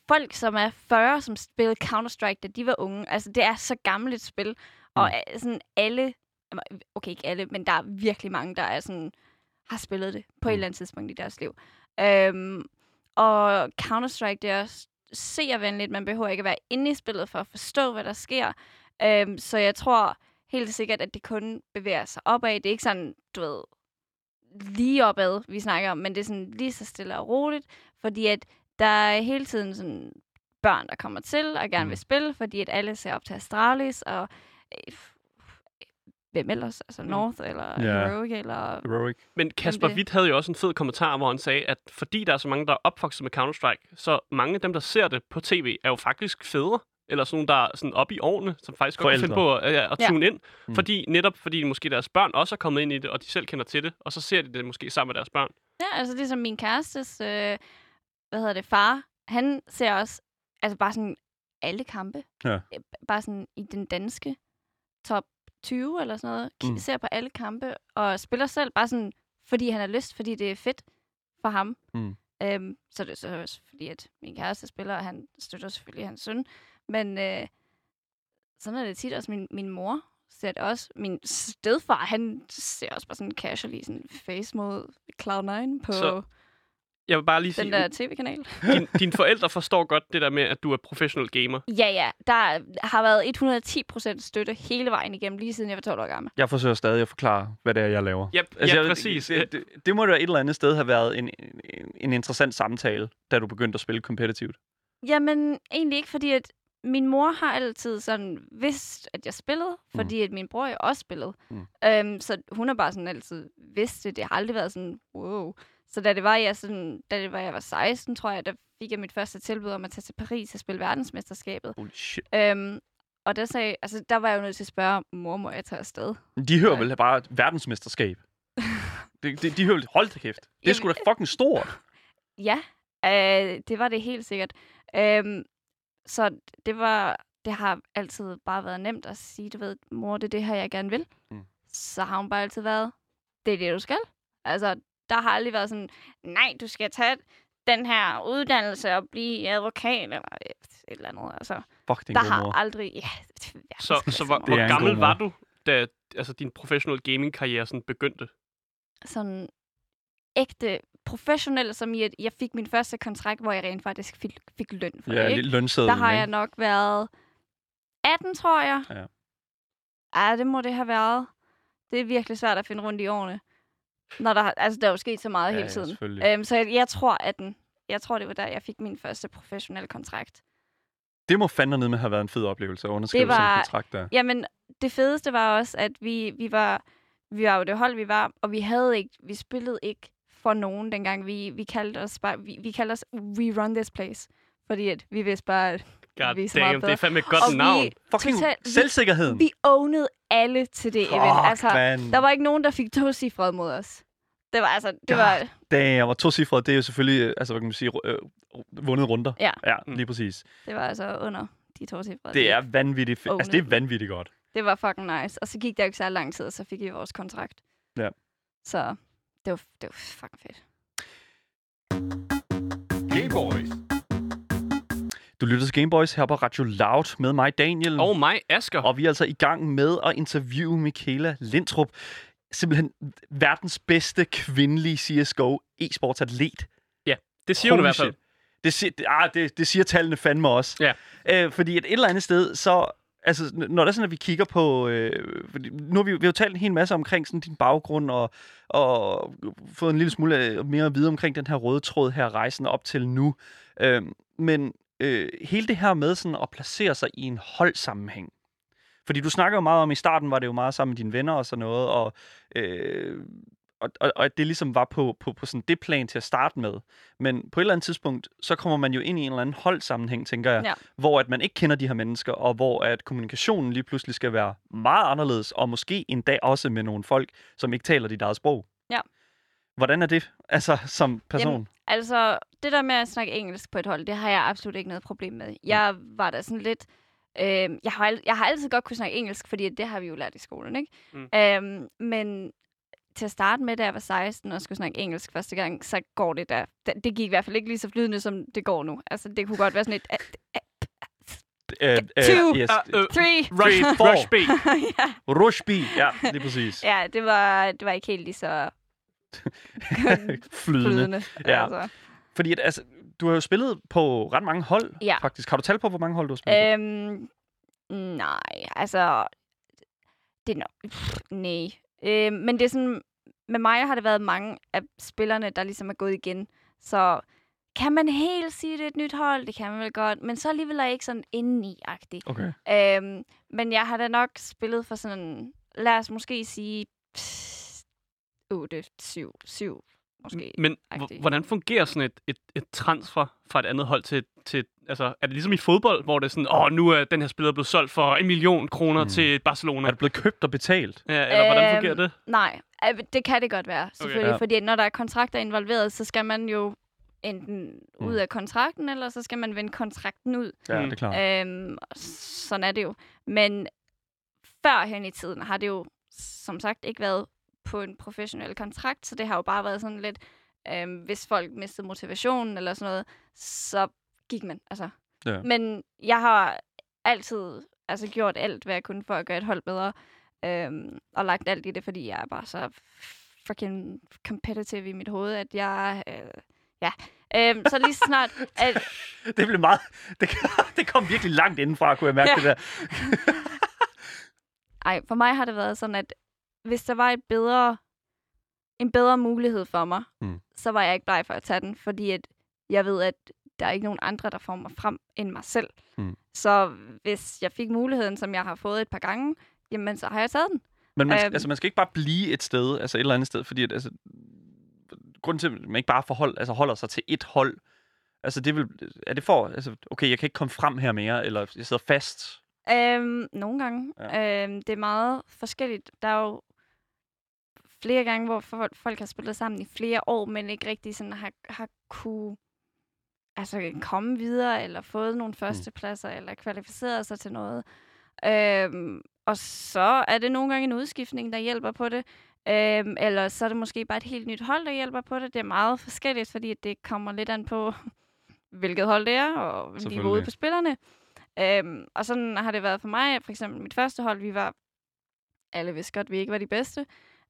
folk, som er 40, som spillede Counter-Strike, da de var unge. Altså, det er så gammelt et spil, og øh, sådan alle, okay, ikke alle, men der er virkelig mange, der er sådan, har spillet det på mm. et Mm. eller andet tidspunkt i deres liv. Øhm, og Counter-Strike, det er også seervenligt. Man behøver ikke at være inde i spillet for at forstå, hvad der sker. Øhm, så jeg tror helt sikkert, at det kun bevæger sig opad. Det er ikke sådan, du ved, lige opad, vi snakker om, men det er sådan lige så stille og roligt, fordi at der er hele tiden sådan børn, der kommer til og gerne Mm. vil spille, fordi at alle ser op til Astralis, og øh, hvem ellers? Altså North, eller Ja. Heroic, eller... Heroic. Men Kasper Witt havde jo også en fed kommentar, hvor han sagde, at fordi der er så mange, der er opvokset med Counter-Strike, så mange af dem, der ser det på tv, er jo faktisk fædre. Eller sådan nogle, der er sådan oppe i årene, som faktisk godt kan finde på at, ja, at Ja. tune ind. Mm. Fordi, netop fordi måske deres børn også er kommet ind i det, og de selv kender til det, og så ser de det måske sammen med deres børn. Ja, altså ligesom min kærestes, øh, hvad hedder det, far, han ser også, altså bare sådan alle kampe. Ja. Øh, Bare sådan i den danske top 20 eller sådan noget. Mm. Ser på alle kampe og spiller selv bare sådan, fordi han har lyst, fordi det er fedt for ham. Mm. Øhm, så det er så også fordi, at min kæreste spiller, og han støtter selvfølgelig hans søn. Men øh, sådan er det tit også min, min mor ser det også. Min stedfar, han ser også bare sådan casually sådan face mod Cloud9 på Så Jeg vil bare lige den sige, der tv-kanal. din, dine forældre forstår godt det der med, at du er professional gamer. Ja, ja. Der har været 110% støtte hele vejen igennem, lige siden jeg var 12 år gammel. Jeg forsøger stadig at forklare, hvad det er, jeg laver. Ja, Altså, ja jeg- præcis. Det, det, det må da et eller andet sted have været en, en, en interessant samtale, da du begyndte at spille competitivt. Jamen, egentlig ikke, fordi at min mor har altid sådan vidst, at jeg spillede, fordi at min bror jo også spillede. Mm. Øhm, så hun har bare sådan altid vidst det. Det har aldrig været sådan, wow. Så da det var, jeg, sådan, da det var, jeg var 16, tror jeg, der fik jeg mit første tilbud om at tage til Paris og spille verdensmesterskabet. Holy shit. Øhm, og der, sagde, altså, der var jeg jo nødt til at spørge, mor, må jeg tage afsted? De hører Ja. vel bare et verdensmesterskab. de, de, de hører, hold da kæft. Det er Jamen, sgu da fucking stort. Ja, øh, det var det helt sikkert. Øhm, så det var, det har altid bare været nemt at sige, du ved, mor, det er det her, jeg gerne vil. Mm. Så har hun bare altid været, det er det, du skal. Altså, der har aldrig været sådan, nej, du skal tage den her uddannelse og blive advokat, eller et eller andet. Altså, Fuck, det der er en god har mor. aldrig... Ja, Så, så hvor, Det hvor gammel var du, da altså, din professional gaming-karriere sådan begyndte? sådan ægte professionel, som i, at jeg fik min første kontrakt, hvor jeg rent faktisk fik, fik løn for Ja, det. Ikke? lønsedlen, Der har ikke? jeg nok været 18, tror jeg. Ja. Ja, det må det have været. Det er virkelig svært at finde rundt i årene. Når der, altså, der er jo sket så meget Ja, hele ja, tiden. selvfølgelig. øhm, så jeg, jeg tror, at den, jeg tror, det var der, jeg fik min første professionelle kontrakt. Det må fandme ned med have været en fed oplevelse at underskrive Det sådan var- en kontrakt der. Jamen, det fedeste var også, at vi, vi var vi var jo det hold, vi var, og vi havde ikke, vi spillede ikke for nogen dengang. Vi, vi kaldte os bare, vi, vi kaldte os We Run This Place. Fordi at vi vidste bare, at God Vi er så meget damn, det er fandme et godt Og vi- navn. Fucking Total- vi- selvsikkerheden. vi ownede alle til det event. Fuck, Altså, man. der var ikke nogen, der fik to cifre mod os. Det var altså, det God. var, Damn, og to cifre, det er jo selvfølgelig, øh, altså hvad kan man sige, øh, vundet runder. Ja. Ja, Mm. lige præcis. det var altså under de to cifre. Det er vanvittigt fedt. Altså, det er vanvittigt godt. Det var fucking nice. Og så gik der jo ikke så lang tid, og så fik vi vores kontrakt. Ja. Så det var, det var fucking fedt. Gameboys. Du lytter til Gameboys her på Radio Loud med mig, Daniel. Og mig, Asger. Og vi er altså i gang med at interviewe Michaela Lindtrup. Simpelthen verdens bedste kvindelige CSGO e-sportsatlet. Det siger hun i Holy hvert fald. Det, siger, det, ah, det, det siger tallene fandme også. Ja. Øh, fordi et, et eller andet sted, så... Altså, når det er sådan, at vi kigger på... Øh, nu har vi, vi har jo talt en hel masse omkring sådan din baggrund, og, og fået en lille smule øh, mere at vide omkring den her røde tråd her, rejsen op til nu. Øh, men øh, hele det her med sådan at placere sig i en holdsammenhæng. Fordi du snakker jo meget om, i starten var det jo meget sammen med dine venner og sådan noget, og, øh, og, og, og at det ligesom var på, på, på sådan det plan til at starte med. Men på et eller andet tidspunkt, så kommer man jo ind i en eller anden holdsammenhæng, tænker jeg, Ja. hvor at man ikke kender de her mennesker, og hvor at kommunikationen lige pludselig skal være meget anderledes, og måske endda også med nogle folk, som ikke taler dit eget sprog. Ja. Hvordan er det, altså som person? Jamen, Altså, det der med at snakke engelsk på et hold, det har jeg absolut ikke noget problem med. Jeg var da sådan lidt... Øh, jeg, har, jeg har altid godt kunne snakke engelsk, fordi det har vi jo lært i skolen, ikke? Mm. Øhm, men til at starte med, da jeg var 16 og skulle snakke engelsk første gang, så går det da. Det, det gik i hvert fald ikke lige så flydende, som det går nu. Altså, det kunne godt være sådan et... Uh, øh, Two. yes. Uh, uh, three! Rush, Four. Rush B. ja, Rushby, ja, lige præcis. ja det, var, det var ikke helt lige så Flydende. flydende. Ja. Altså. Fordi at, altså, du har jo spillet på ret mange hold, Ja. faktisk. Har du tal på, hvor mange hold du har spillet Øhm, nej, altså... Det er nok... Nej. Øhm, men det er sådan... Med mig har det været mange af spillerne, der ligesom er gået igen. Så kan man helt sige, det er et nyt hold? Det kan man vel godt. Men så alligevel er jeg ikke sådan indeni-agtig. Okay. Øhm, men jeg har da nok spillet for sådan... Lad os måske sige... 8, 7, 7 måske. Men hvordan fungerer sådan et, et, et transfer fra et andet hold til, til altså, er det ligesom i fodbold, hvor det er sådan, åh, nu er den her spiller blevet solgt for en million kroner Mm. til Barcelona? Er du blevet købt og betalt? Ja, eller hvordan Øhm, fungerer det? Nej, det kan det godt være, selvfølgelig. Ja. Okay. Fordi når der er kontrakter involveret, så skal man jo enten Mm. ud af kontrakten, eller så skal man vende kontrakten ud. Ja, Mm. det er klart. Øhm, sådan er det jo. Men førhen i tiden har det jo som sagt ikke været på en professionel kontrakt, så det har jo bare været sådan lidt, øhm, hvis folk mistede motivationen eller sådan noget, så gik man. Altså. Ja. Men jeg har altid altså, gjort alt, hvad jeg kunne for at gøre et hold bedre, øhm, og lagt alt i det, fordi jeg er bare så freaking competitive i mit hoved, at jeg... Øh, ja. Øhm, så lige snart... At, Det blev meget... Det, det kom virkelig langt indenfra, kunne jeg mærke Ja. det der. Ej, for mig har det været sådan, at hvis der var et bedre, en bedre mulighed for mig, Mm. så var jeg ikke bleg for at tage den, fordi at jeg ved, at der er ikke nogen andre, der får mig frem end mig selv. Mm. Så hvis jeg fik muligheden, som jeg har fået et par gange, jamen så har jeg taget den. Men man, Øhm. altså, man skal ikke bare blive et sted, altså et eller andet sted, fordi at, altså, grunden til, at man ikke bare forhold, altså, holder sig til et hold, altså det vil, er det for, altså, okay, jeg kan ikke komme frem her mere, eller jeg sidder fast. Øhm, nogle gange. Ja. Øhm, det er meget forskelligt. Der er jo flere gange, hvor folk, folk har spillet sammen i flere år, men ikke rigtig sådan har, har kunne altså, komme videre, eller fået nogle førstepladser, eller kvalificeret sig til noget. Øhm, og så er det nogle gange en udskiftning, der hjælper på det. Øhm, eller så er det måske bare et helt nyt hold, der hjælper på det. Det er meget forskelligt, fordi det kommer lidt an på, hvilket hold det er, og niveauet på spillerne. Øhm, og sådan har det været for mig. For eksempel mit første hold, vi var, alle vidste godt, vi ikke var de bedste.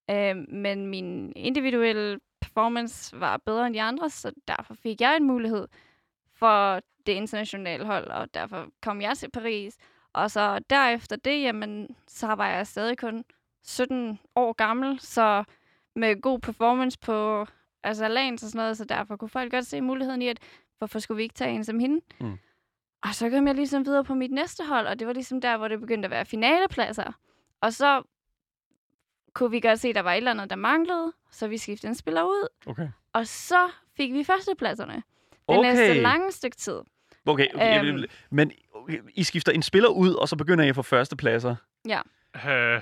Øhm, men min individuelle performance var bedre end de andre, så derfor fik jeg en mulighed for det internationale hold, og derfor kom jeg til Paris. Og så derefter det, jamen, så var jeg stadig kun 17 år gammel, så med god performance på altså lands og sådan noget, så derfor kunne folk godt se muligheden i, at hvorfor skulle vi ikke tage en som hende? Mm. Og så kom jeg ligesom videre på mit næste hold, og det var ligesom der, hvor det begyndte at være finalepladser. Og så kunne vi godt se, at der var et eller andet, der manglede, så vi skiftede en spiller ud. Okay. Og så fik vi førstepladserne. Det Okay. næste lange stykke tid. Okay, okay Øhm. men okay, I skifter en spiller ud, og så begynder I at få førstepladser. Øh, Jamen,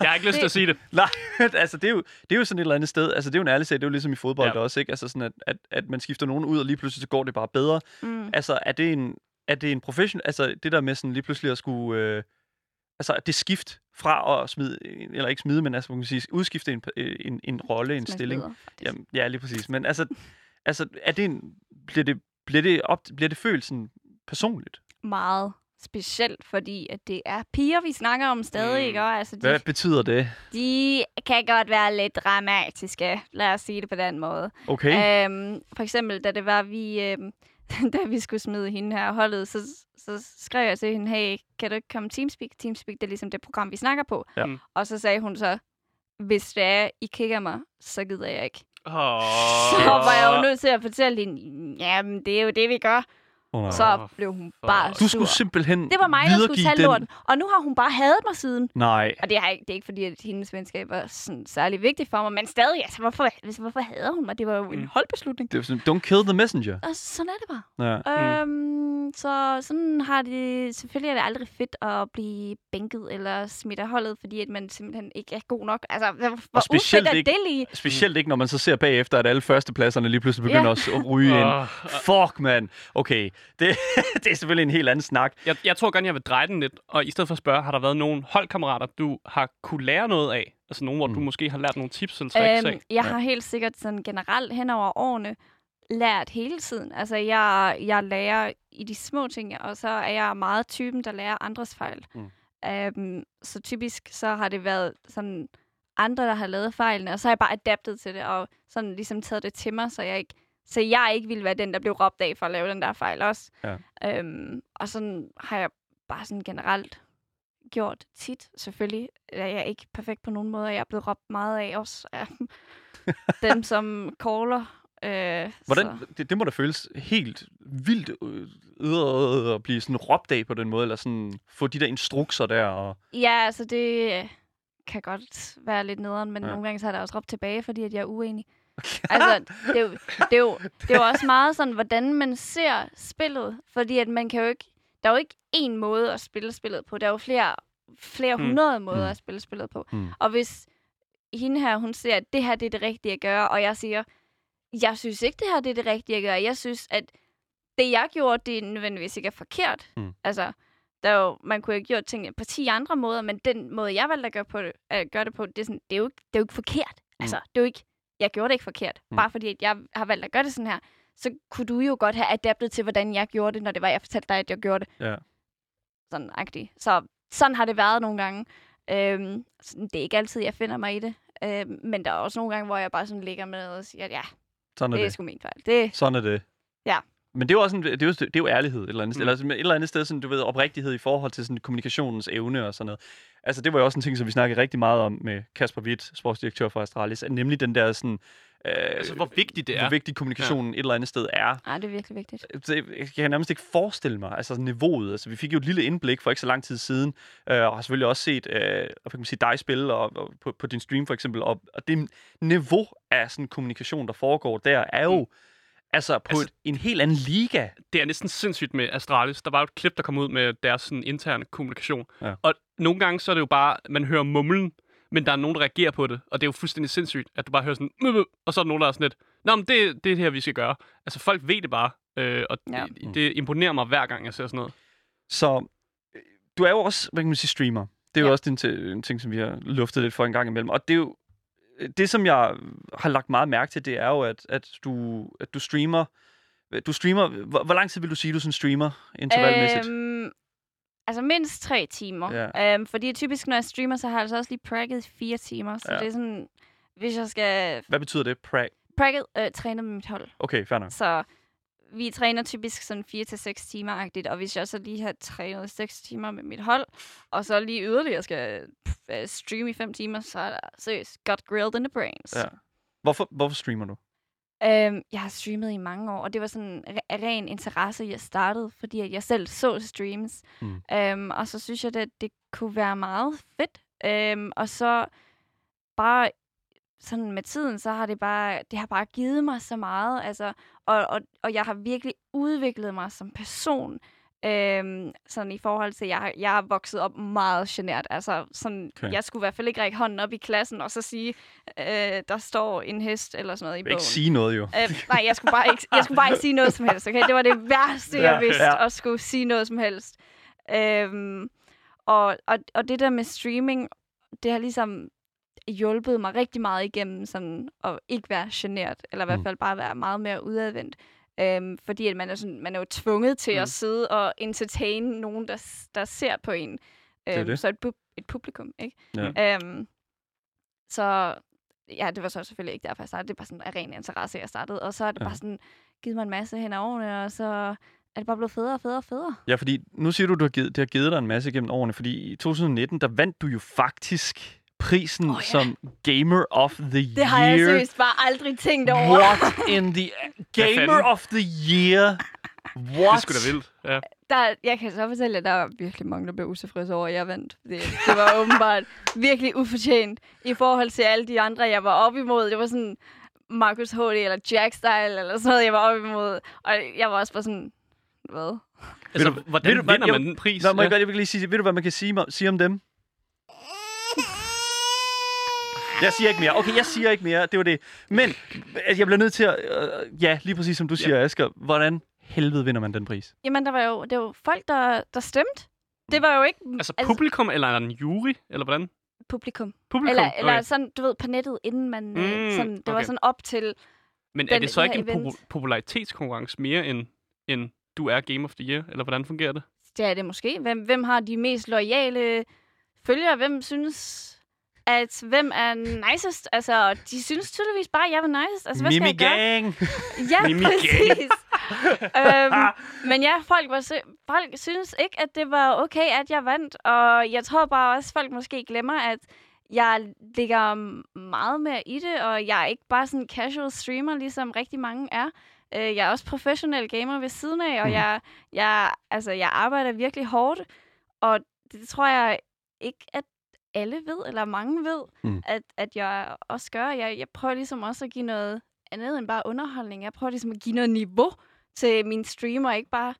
jeg har ikke lyst til det- at sige det. Nej, altså det er, jo, det er jo sådan et eller andet sted, altså det er jo en ærlig sag, det er jo ligesom i fodbold Ja. ja. også, ikke? Altså sådan, at, at, at man skifter nogen ud, og lige pludselig så går det bare bedre. Mm. Altså er det en, er det en profession, altså det der med sådan lige pludselig at skulle, øh, altså det skift fra at smide, eller ikke smide, men altså man kan sige, udskifte en, en, en rolle, en stilling. faktisk. Jamen, ja, lige præcis. Men altså, altså er det en, bliver det, bliver det, op, bliver det sådan personligt? Meget. specielt, fordi at det er piger, vi snakker om stadig, Mm. ikke? Og altså, de, Hvad betyder det? de kan godt være lidt dramatiske, lad os sige det på den måde. Okay. Øhm, for eksempel, da det var, vi, øhm, da vi skulle smide hende her holdet, så, så skrev jeg til hende, hey, kan du ikke komme Teamspeak? Teamspeak, det er ligesom det program, vi snakker på. Ja. Og så sagde hun så, hvis det er, I kigger mig, så gider jeg ikke. Oh. Så var jeg jo nødt til at fortælle hende, jamen, det er jo det, vi gør. Oh, nej. Så blev hun bare du sur. skulle simpelthen Det var mig, der skulle tage den... lorten. Og nu har hun bare hadet mig siden. Nej. Og det er, ikke, det er ikke fordi, at hendes venskab er sådan særlig vigtigt for mig, men stadig, altså, hvorfor, altså, hvorfor hader hun mig? Det var jo en Mm. holdbeslutning. Det er sådan, don't kill the messenger. Og sådan er det bare. Ja. Øhm, så sådan har det... Selvfølgelig er det aldrig fedt at blive bænket eller smidt af holdet, fordi at man simpelthen ikke er god nok. Altså, hvor, hvor specielt er ikke- det lige? Specielt ikke, når man så ser bagefter, at alle førstepladserne lige pludselig begynder Ja. også at ryge ind. Fuck, man. Okay, det, det er selvfølgelig en helt anden snak. Jeg, jeg tror gerne, jeg vil dreje den lidt, og i stedet for at spørge, har der været nogle holdkammerater, du har kunne lære noget af? Altså nogen, hvor Mm. du måske har lært nogle tips eller tricks af? Øhm, jeg har helt sikkert sådan generelt hen over årene lært hele tiden. Altså, jeg, jeg lærer i de små ting, og så er jeg meget typen, der lærer andres fejl. Mm. Øhm, så typisk så har det været sådan andre, der har lavet fejlene, og så har jeg bare adaptet til det, og sådan ligesom taget det til mig, så jeg ikke, så jeg ikke ville være den, der blev råbt af for at lave den der fejl også. Ja. Øhm, og sådan har jeg bare sådan generelt gjort tit. Selvfølgelig er jeg ikke perfekt på nogen måde, og jeg er blevet råbt meget af også af dem, som caller. Øh, Hvordan, Så. det, det må da føles helt vildt øh, øh, at blive sådan råbt af på den måde, eller sådan få de der instrukser der. Og, Ja, altså det kan godt være lidt nederen, men Ja. nogle gange så har der også råbt tilbage, fordi at jeg er uenig. Altså, det er, jo, det, er jo, det er jo også meget sådan, hvordan man ser spillet. Fordi at man kan jo ikke... Der er jo ikke én måde at spille spillet på. Der er jo flere, flere Mm. hundrede måder Mm. at spille spillet på. Mm. Og hvis hende her, hun siger, at det her det er det rigtige at gøre, og jeg siger, jeg synes ikke, det her det er det rigtige at gøre. Jeg synes, at det, jeg gjorde, det er nødvendigvis ikke er forkert. Mm. Altså, der er jo, man kunne have gjort tingene på 10 andre måder, men den måde, jeg valgte at gøre, på det, at gøre det på, det er, sådan, det er, jo, ikke, det er jo ikke forkert. Altså, det er jo ikke, jeg gjorde det ikke forkert. Mm. Bare fordi, at jeg har valgt at gøre det sådan her, så kunne du jo godt have adaptet til, hvordan jeg gjorde det, når det var, jeg fortalte dig, at jeg gjorde det. Ja. Sådan agtigt. Så sådan har det været nogle gange. Øhm, sådan, det er ikke altid, jeg finder mig i det. Øhm, men der er også nogle gange, hvor jeg bare sådan ligger med og siger, at ja, sådan er det er det. sgu min fejl. Det, Sådan er det. Ja. Men det er jo også en, det er jo, det er jo ærlighed et eller andet sted. Mm. Eller et eller andet sted, sådan, du ved, oprigtighed i forhold til sådan, kommunikationens evne og sådan noget. Altså, det var jo også en ting, som vi snakkede rigtig meget om med Kasper Witt, sportsdirektør for Astralis, nemlig den der sådan... Øh, Altså, hvor vigtigt det er. Hvor vigtig kommunikationen ja. et eller andet sted er. nej, det er virkelig vigtigt. det, jeg kan nærmest ikke forestille mig, altså sådan niveauet. Altså, vi fik jo et lille indblik for ikke så lang tid siden, øh, og har selvfølgelig også set øh, hvad kan man sige, dig spille og, og på, på din stream for eksempel, og, og det niveau af sådan kommunikation, der foregår der, er jo altså på Altså- et, en helt anden liga. det er næsten sindssygt med Astralis. Der var jo et klip, der kom ud med deres sådan, interne kommunikation. Ja. Og nogle gange så er det jo bare, man hører mumlen, men der er nogen, der reagerer på det. Og det er jo fuldstændig sindssygt, at du bare hører sådan, "Mø, mø," og så er der nogen, der er sådan lidt, Nå, men det, det er det her, vi skal gøre. Altså, folk ved det bare, øh, og Ja. det, det imponerer mig hver gang, jeg ser sådan noget. Så øh, du er jo også, hvad kan man sige, streamer. Det er jo Ja. også en, en ting, som vi har luftet lidt for en gang imellem. Og det er jo, det som jeg har lagt meget mærke til, det er jo, at, at, du, at du streamer, du streamer, hvor, hvor lang tid vil du sige, du sådan streamer intervalmæssigt? Øhm, altså mindst tre timer. Ja. Øhm, fordi typisk, når jeg streamer, så har jeg altså også lige pragget fire timer. Så Ja. det er sådan, hvis jeg skal Hvad betyder det? Prag? pragget, øh, træne med mit hold. Okay, fair nok. Så vi træner typisk sådan 4 til seks timer-agtigt, og hvis jeg så lige har trænet 6 timer med mit hold, og så lige yderligere skal øh, streame i 5 timer, så er der seriøst got grilled in the brains. Ja. Hvorfor, hvorfor streamer du? Øhm, jeg har streamet i mange år, og det var sådan ren interesse, jeg startede, fordi jeg selv så streams. Mm. Øhm, og så synes jeg, at det kunne være meget fedt. Øhm, og så bare sådan med tiden, så har det bare, det har bare givet mig så meget. Altså, og, og, og jeg har virkelig udviklet mig som person. Øhm, sådan i forhold til, jeg, har- jeg er vokset op meget genert. Altså, sådan, Okay. jeg skulle i hvert fald ikke række hånden op i klassen og så sige, øh, der står en hest eller sådan noget i Jeg bogen. ikke sige noget, jo. Øh, nej, jeg skulle, bare ikke, jeg skulle bare ikke sige noget som helst, okay? Det var det værste, Ja, jeg vidste, ja. at skulle sige noget som helst. Øhm, og, og, og det der med streaming, det har ligesom hjulpet mig rigtig meget igennem sådan at ikke være genert, eller i hvert Mm. fald bare være meget mere udadvendt. Øhm, fordi at man, er sådan, man er jo tvunget til Mm. at sidde og entertain nogen, der, der ser på en. Øhm, det. Så et, pu- et publikum, ikke? Ja. Øhm, så ja, det var så selvfølgelig ikke derfor, jeg startede. Det var sådan en ren interesse, jeg startede. Og så er det Ja. bare sådan, givet mig en masse hen over årene, og så er det bare blevet federe og federe og federe. Ja, fordi nu siger du, du har givet, det har givet dig en masse gennem årene, fordi i 2019, der vandt du jo faktisk prisen oh, ja. som Gamer of the Det Year. har jeg seriøst bare aldrig tænkt over. What in the... Gamer of the Year? What? Det er sgu da vildt. Ja. Der, jeg kan så fortælle, at der var virkelig mange, der blev utilfredse over, at jeg vandt. Det, det var åbenbart virkelig ufortjent i forhold til alle de andre, jeg var op imod. Det var sådan Marcus HD eller Jack Style eller sådan noget, jeg var op imod. Og jeg var også bare sådan, hvad? Altså, hvordan ved du vinder man den pris? Nå, må jeg Ja. godt jeg vil lige sige, ved du, hvad man kan sige, sige om dem? Jeg siger ikke mere. Okay, jeg siger ikke mere. Det var det. Men altså, jeg bliver nødt til at... Øh, ja, lige præcis som du siger, Asger. Hvordan helvede vinder man den pris? Jamen, der var jo, det var jo folk, der, der stemte. Det var jo ikke Altså publikum eller en jury, eller hvordan? publikum. Publikum? Eller, okay. eller sådan, du ved, på nettet, inden man... Mm, Mm, sådan, det var okay. sådan op til... Men er det så ikke en event. popu- popularitetskonkurrence mere end, end du er Game of the Year? Eller hvordan fungerer det? Det er det måske. Hvem, hvem har de mest loyale følgere? Hvem synes, at hvem er nicest? Altså, de synes tydeligvis bare, at jeg var nicest. Altså, hvad skal Mimi jeg gøre? Gang! Ja, Mimi præcis. øhm, men ja, folk, var, folk synes ikke, at det var okay, at jeg vandt. Og jeg tror bare også, folk måske glemmer, at jeg ligger meget mere i det, og jeg er ikke bare sådan en casual streamer, ligesom rigtig mange er. Øh, jeg er også professionel gamer ved siden af, og Mhm. jeg, jeg, altså, jeg arbejder virkelig hårdt, og det tror jeg ikke, at alle ved, eller mange ved, Mhm. at, at jeg også gør. Jeg, jeg prøver ligesom også at give noget andet end bare underholdning. Jeg prøver ligesom at give noget niveau til mine streamer, ikke bare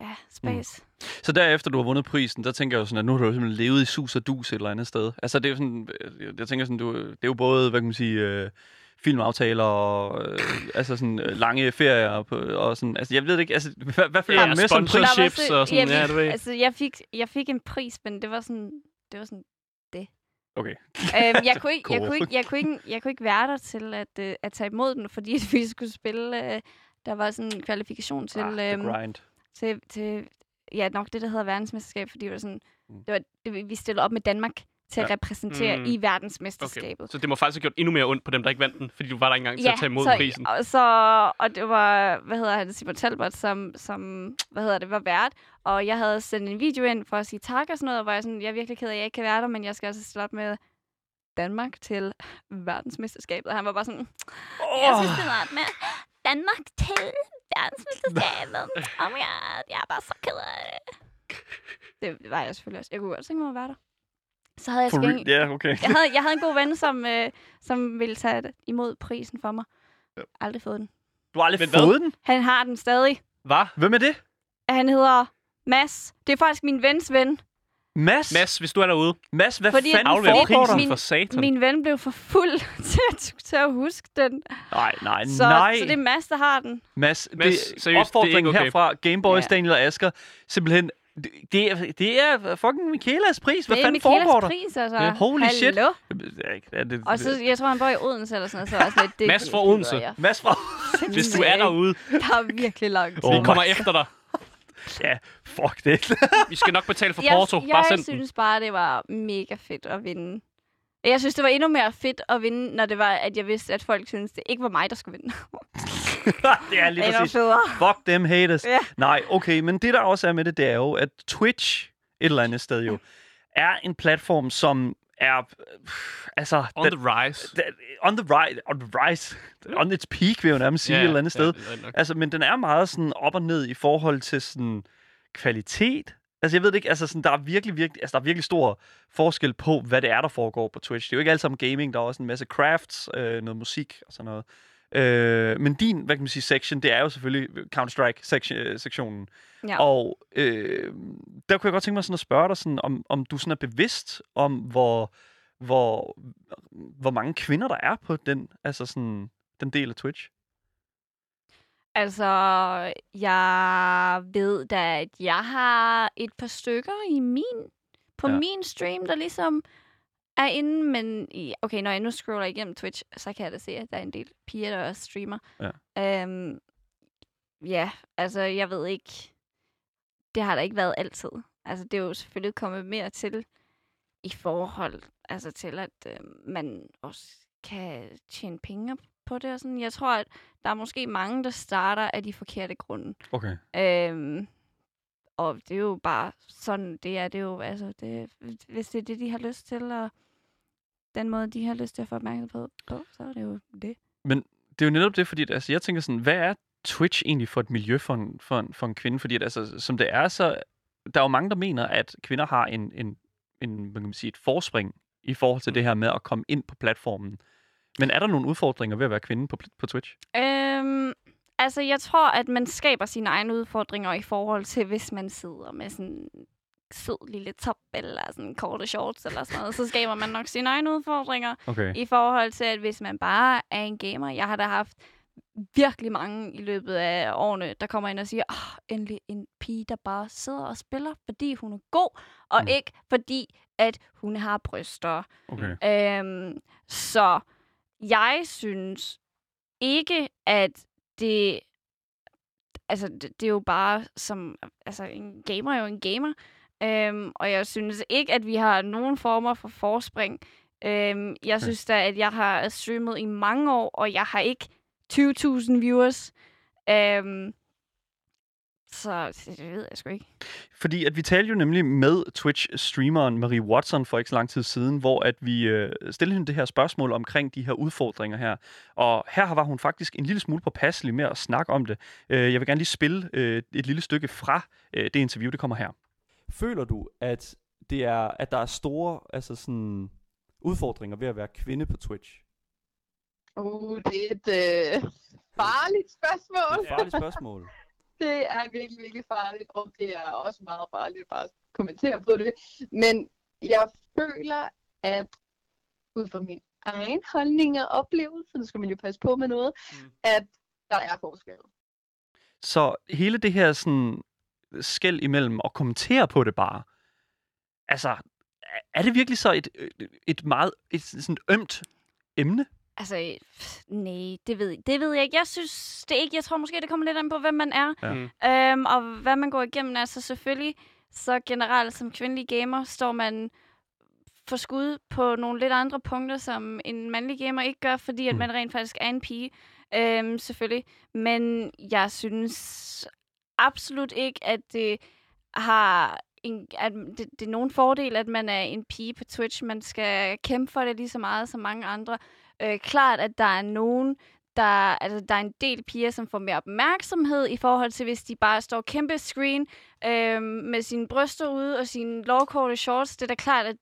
ja, space. Mm. Så derefter du har vundet prisen, der tænker jeg jo sådan, at nu har du jo simpelthen levet i sus og dus et eller andet sted. Altså det er jo sådan, øh, jeg tænker sådan, du, det er jo både, hvad kan man sige, øh, filmaftaler og øh, altså sådan øh, lange ferier og, på, og sådan, altså jeg ved det ikke, altså hvad, hvad følger Ja, du med som sponsor- pris? Der var chips og sådan, jamen, ja, du ved. Altså, jeg fik, jeg fik en pris, men det var sådan, det var sådan Okay. øhm, jeg, kunne ikke, jeg, kunne ikke, jeg, kunne ikke, jeg kunne ikke være der til at, øh, at tage imod den, fordi vi skulle spille, øh, der var sådan en kvalifikation til, ah, øhm, grind. til, til ja, nok det, der hedder verdensmesterskab, fordi det var sådan, Mm. det var, det, vi stillede op med Danmark til at Ja. repræsentere Mm. i Okay. verdensmesterskabet. Så det må faktisk have gjort endnu mere ondt på dem, der ikke vandt den, fordi du var der ikke engang til at tage imod så, prisen. Og, så, og det var, hvad hedder han, Simon Talbot, som, som hvad hedder det, var vært. Og jeg havde sendt en video ind for at sige tak og sådan noget, og var jeg sådan, jeg er virkelig ked af, at jeg ikke kan være der, men jeg skal også stille op med Danmark til verdensmesterskabet. Og han var bare sådan, jeg skal stille op med Danmark til verdensmesterskabet. Oh my god, jeg er bare så ked af det. Det var jeg selvfølgelig også. Jeg kunne godt tænke mig at være der. Så havde jeg, For en, Ja, okay. jeg, havde, jeg havde en god ven, som, øh, som ville tage imod prisen for mig. Ja. Aldrig fået den. Du har aldrig Men hvad? fået den? Han har den stadig. Hvad? Hvem er det? Han hedder Mads. Det er faktisk min vens ven. Mads? Mads, hvis du er derude, Mads, hvad Fordi fanden aflever Fordi- foregår der? prisen Min- for satan. Min ven blev for fuld til at, til at huske den. Nej, nej, Så, nej. så det er Mads, der har den. Mads, Mads, det seriøst, er det er okay. herfra, Gameboys, Ja. Daniel og Asger. Simpelthen, det, det, er, det er fucking Michaelas pris. Hvad det er fanden Michaelas foregår der? pris, altså. Ja, holy shit. Hallo. Det ikke- er det, Og så, jeg tror, han bor i Odense eller sådan noget. Så også lidt, det, Mads fra Odense. jeg. Mads fra... Hvis du er derude, Der er virkelig langt. Oh vi kommer efter dig. Ja, fuck det. Vi skal nok betale for jeg, Porto. Bare jeg send den. synes bare, det var mega fedt at vinde. Jeg synes, det var endnu mere fedt at vinde, når det var, at jeg vidste, at folk syntes, det ikke var mig, der skulle vinde. det er lige Endnu præcis. federe. Fuck them haters. Ja. Nej, okay, men det der også er med det, det er jo, at Twitch et eller andet sted jo, er en platform, som er... Altså... On the rise. den- on the rise, on the rise, on its peak, vil jeg jo nærmest sige, et eller andet sted. det nok. Altså, men den er meget sådan op og ned i forhold til sådan kvalitet. Altså, jeg ved det ikke, altså sådan, der er virkelig, virkelig, altså, der er virkelig stor forskel på, hvad det er, der foregår på Twitch. Det er jo ikke alt sammen gaming, der er også en masse crafts, øh, noget musik og sådan noget. Øh, men din, hvad kan man sige, section, det er jo selvfølgelig Counter-Strike-sektionen. Ja. Og øh, der kunne jeg godt tænke mig sådan at spørge dig, sådan, om, om du sådan er bevidst om, hvor, hvor, hvor mange kvinder der er på den, altså sådan, den del af Twitch. Altså, jeg ved da, at jeg har et par stykker i min, på Ja. min stream, der ligesom er inde, men okay, når jeg nu scroller igennem Twitch, så kan jeg da se, at der er en del piger, der også streamer. Ja. Øhm, ja, altså jeg ved ikke, det har der ikke været altid. Altså det er jo selvfølgelig kommet mere til i forhold altså til, at øh, man også kan tjene penge på det og sådan. Jeg tror, at der er måske mange, der starter af de forkerte grunde. Okay. Øhm, og det er jo bare sådan, det er det jo, altså, det, hvis det er det, de har lyst til, og den måde, de har lyst til at få opmærksomhed på, så er det jo det. Det er jo netop det, fordi at, altså, jeg tænker sådan, hvad er Twitch egentlig for et miljø for en, for en, for en kvinde? Fordi at, altså, som det er, så der er jo mange, der mener, at kvinder har en, en, en hvad kan man sige, et forspring i forhold til Mm. det her med at komme ind på platformen. Men er der nogle udfordringer ved at være kvinde på, på Twitch? Øhm, altså, jeg tror, at man skaber sine egne udfordringer i forhold til, hvis man sidder med sådan sød lille top, eller sådan korte shorts, eller sådan noget, så skaber man nok sine egne udfordringer. Okay. I forhold til, at hvis man bare er en gamer, jeg har da haft virkelig mange i løbet af årene, der kommer ind og siger, oh, endelig en pige, der bare sidder og spiller, fordi hun er god, og mm. ikke fordi, at hun har bryster. okay. Øhm, så jeg synes ikke, at det... Altså, det, det er jo bare som... Altså, en gamer er jo en gamer. Øhm, og jeg synes ikke, at vi har nogen former for forspring. Øhm, jeg synes da, at jeg har streamet i mange år, og jeg har ikke 20.000 viewers. Øhm, så det ved jeg sgu ikke. Fordi at vi talte jo nemlig med Twitch-streameren Marie Watson for ikke så lang tid siden, hvor at vi øh, stillede hende det her spørgsmål omkring de her udfordringer her. Og her var hun faktisk en lille smule påpasselig med at snakke om det. Øh, jeg vil gerne lige spille øh, et lille stykke fra øh, det interview, det kommer her. Føler du, at det er, at der er store altså sådan, udfordringer ved at være kvinde på Twitch? Uh, det er et øh, farligt spørgsmål. Det er et farligt spørgsmål. Det er virkelig, virkelig farligt, og det er også meget farligt bare at kommentere på det. Men jeg føler, at ud fra min egen holdning og oplevelse, det skal man jo passe på med noget, Mm. at der er forskel. Så hele det her sådan, skæld imellem at kommentere på det bare, altså, er- er det virkelig så et, et meget et sådan ømt emne? Altså, pff, nej, det ved, det ved jeg ikke. Jeg synes det ikke. Jeg tror måske, det kommer lidt an på, hvem man er. Ja. Mm. Øhm, og hvad man går igennem. Altså selvfølgelig, så generelt som kvindelig gamer, står man for skud på nogle lidt andre punkter, som en mandlig gamer ikke gør, fordi at Mm. man rent faktisk er en pige. Øhm, selvfølgelig. Men jeg synes absolut ikke, at det har en, at det, det er nogen fordel, at man er en pige på Twitch. Man skal kæmpe for det lige så meget som mange andre. Øh, klart, at der er nogen, der, altså, der er en del piger, som får mere opmærksomhed i forhold til, hvis de bare står kæmpe screen øh, med sine bryster ude og sine lovkorte shorts. Det er da klart, at,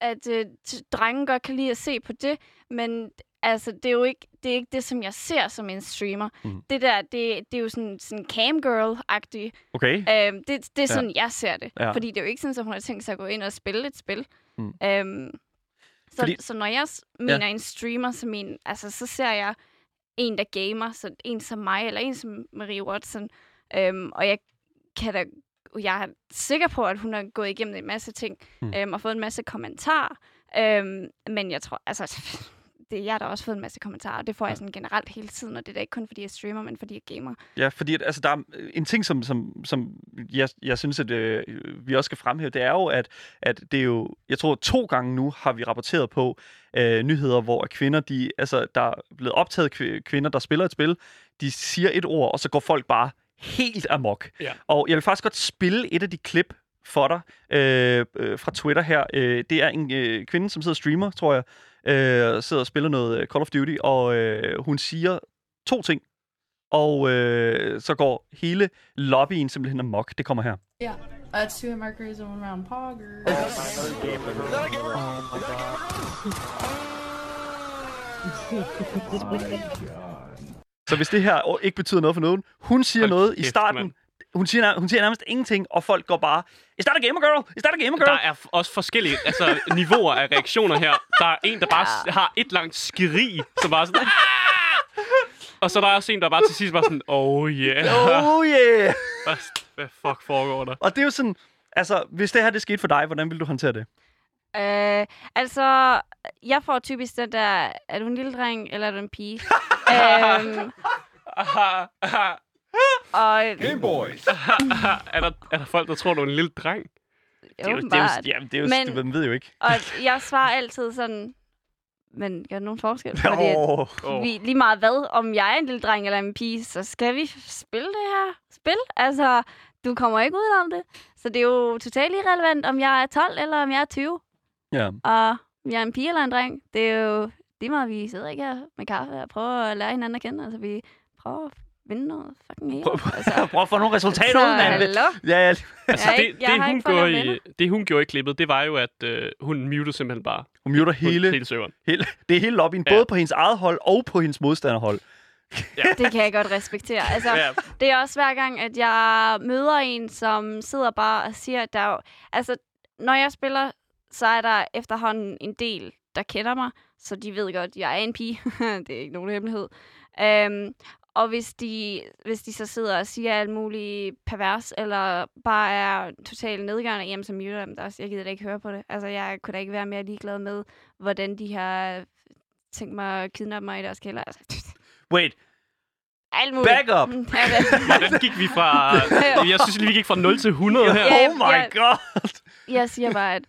at øh, drenge godt kan lide at se på det, men altså, det er jo ikke det, er ikke det som jeg ser som en streamer. Mhm. Det der, det, det er jo sådan, sådan camgirl-agtigt. Okay? Øhm, det, det er Ja. sådan, jeg ser det. Ja. Fordi det er jo ikke sådan, at hun har tænkt sig at gå ind og spille et spil. Mm. Øhm, så, Fordi- så når jeg mener en streamer, så, min, altså, så ser jeg en, der gamer, så en som mig, eller en som Marie Watson. Øhm, og jeg kan da jeg er sikker på, at hun har gået igennem en masse ting, mm. øhm, og fået en masse kommentarer. Øhm, men jeg tror, altså, det, jeg har da også fået en masse kommentarer, og det får jeg sådan generelt hele tiden, og det er da ikke kun, fordi jeg streamer, men fordi jeg gamer. Ja, fordi at, altså, der er en ting, som, som, som jeg, jeg synes, at øh, vi også skal fremhæve, det er jo, at, at det er jo, jeg tror, to gange nu har vi rapporteret på øh, nyheder, hvor kvinder, de, altså, der er blevet optaget kv- kvinder, der spiller et spil, de siger et ord, og så går folk bare helt amok. Ja. Og jeg vil faktisk godt spille et af de klip for dig øh, øh, fra Twitter her. Øh, det er en øh, kvinde, som sidder og streamer, tror jeg, øh, sidder og spiller noget øh, Call of Duty, og øh, hun siger to ting, og øh, så går hele lobbyen simpelthen amok. Det kommer her. Yeah, that's two markers and one round pogger. Så hvis det her ikke betyder noget for nogen, hun siger Hold noget i starten. Hun siger, hun siger nærmest ingenting, og folk går bare, Is that a gamer girl? Is that a gamer girl? Der er også forskellige altså, niveauer af reaktioner her. Der er en, der bare ja. har et langt skrig, som bare sådan... "Ah!" Og så er der også en, der bare til sidst bare sådan, oh yeah. Oh yeah! Hvad, hvad fuck foregår der? Og det er jo sådan, altså, hvis det her det skete for dig, hvordan vil du håndtere det? Øh, altså, jeg får typisk den der, er du en lille dreng, eller er du en pige? øhm, Og Game Boys. er, der, er der folk, der tror, du er en lille dreng? Det er jo, det er åbenbart. jo, jamen, det er jo, Men- man ved jo ikke. Og jeg svarer altid sådan, men gør det nogen forskel? Fordi Åh, Åh. vi, lige meget hvad, om jeg er en lille dreng eller en pige, så skal vi spille det her spil. Altså, du kommer ikke ud om det. Så det er jo totalt irrelevant, om jeg er 12 eller om jeg er 20. ja. Og om jeg er en pige eller en dreng. Det er jo lige meget, vi sidder ikke her med kaffe og prøver at lære hinanden at kende. Altså, vi prøver at vinde noget fucking hele. Prøv, Altså, prøv at få nogle resultater ud, mand. Ja, ja. Altså, er det, det, har hun gjorde i, det, hun gjorde i klippet, det var jo, at øh, hun mutede simpelthen bare Hun muter hele, hele, serveren. hele, det er hele lobbyen, Ja. både på hendes eget hold og på hendes modstanderhold. Det kan jeg godt respektere. Altså, Ja. Det er også hver gang, at jeg møder en, som sidder bare og siger, at der er jo, altså, når jeg spiller, så er der efterhånden en del, der kender mig, så de ved godt, at jeg er en pige. det er ikke nogen hemmelighed. Um, og hvis de, hvis de så sidder og siger alt muligt pervers, eller bare er totalt nedgørende, jamen så muter jeg dem også. Jeg gider da ikke høre på det. Altså, jeg kunne da ikke være mere ligeglad med, hvordan de har tænkt mig at kidnappe mig i deres kælder. Altså, Wait, alt muligt. back up! Hvordan gik vi fra... Jeg synes lige, vi gik fra 0 til 100 her. Oh my ja. god! Jeg siger bare, at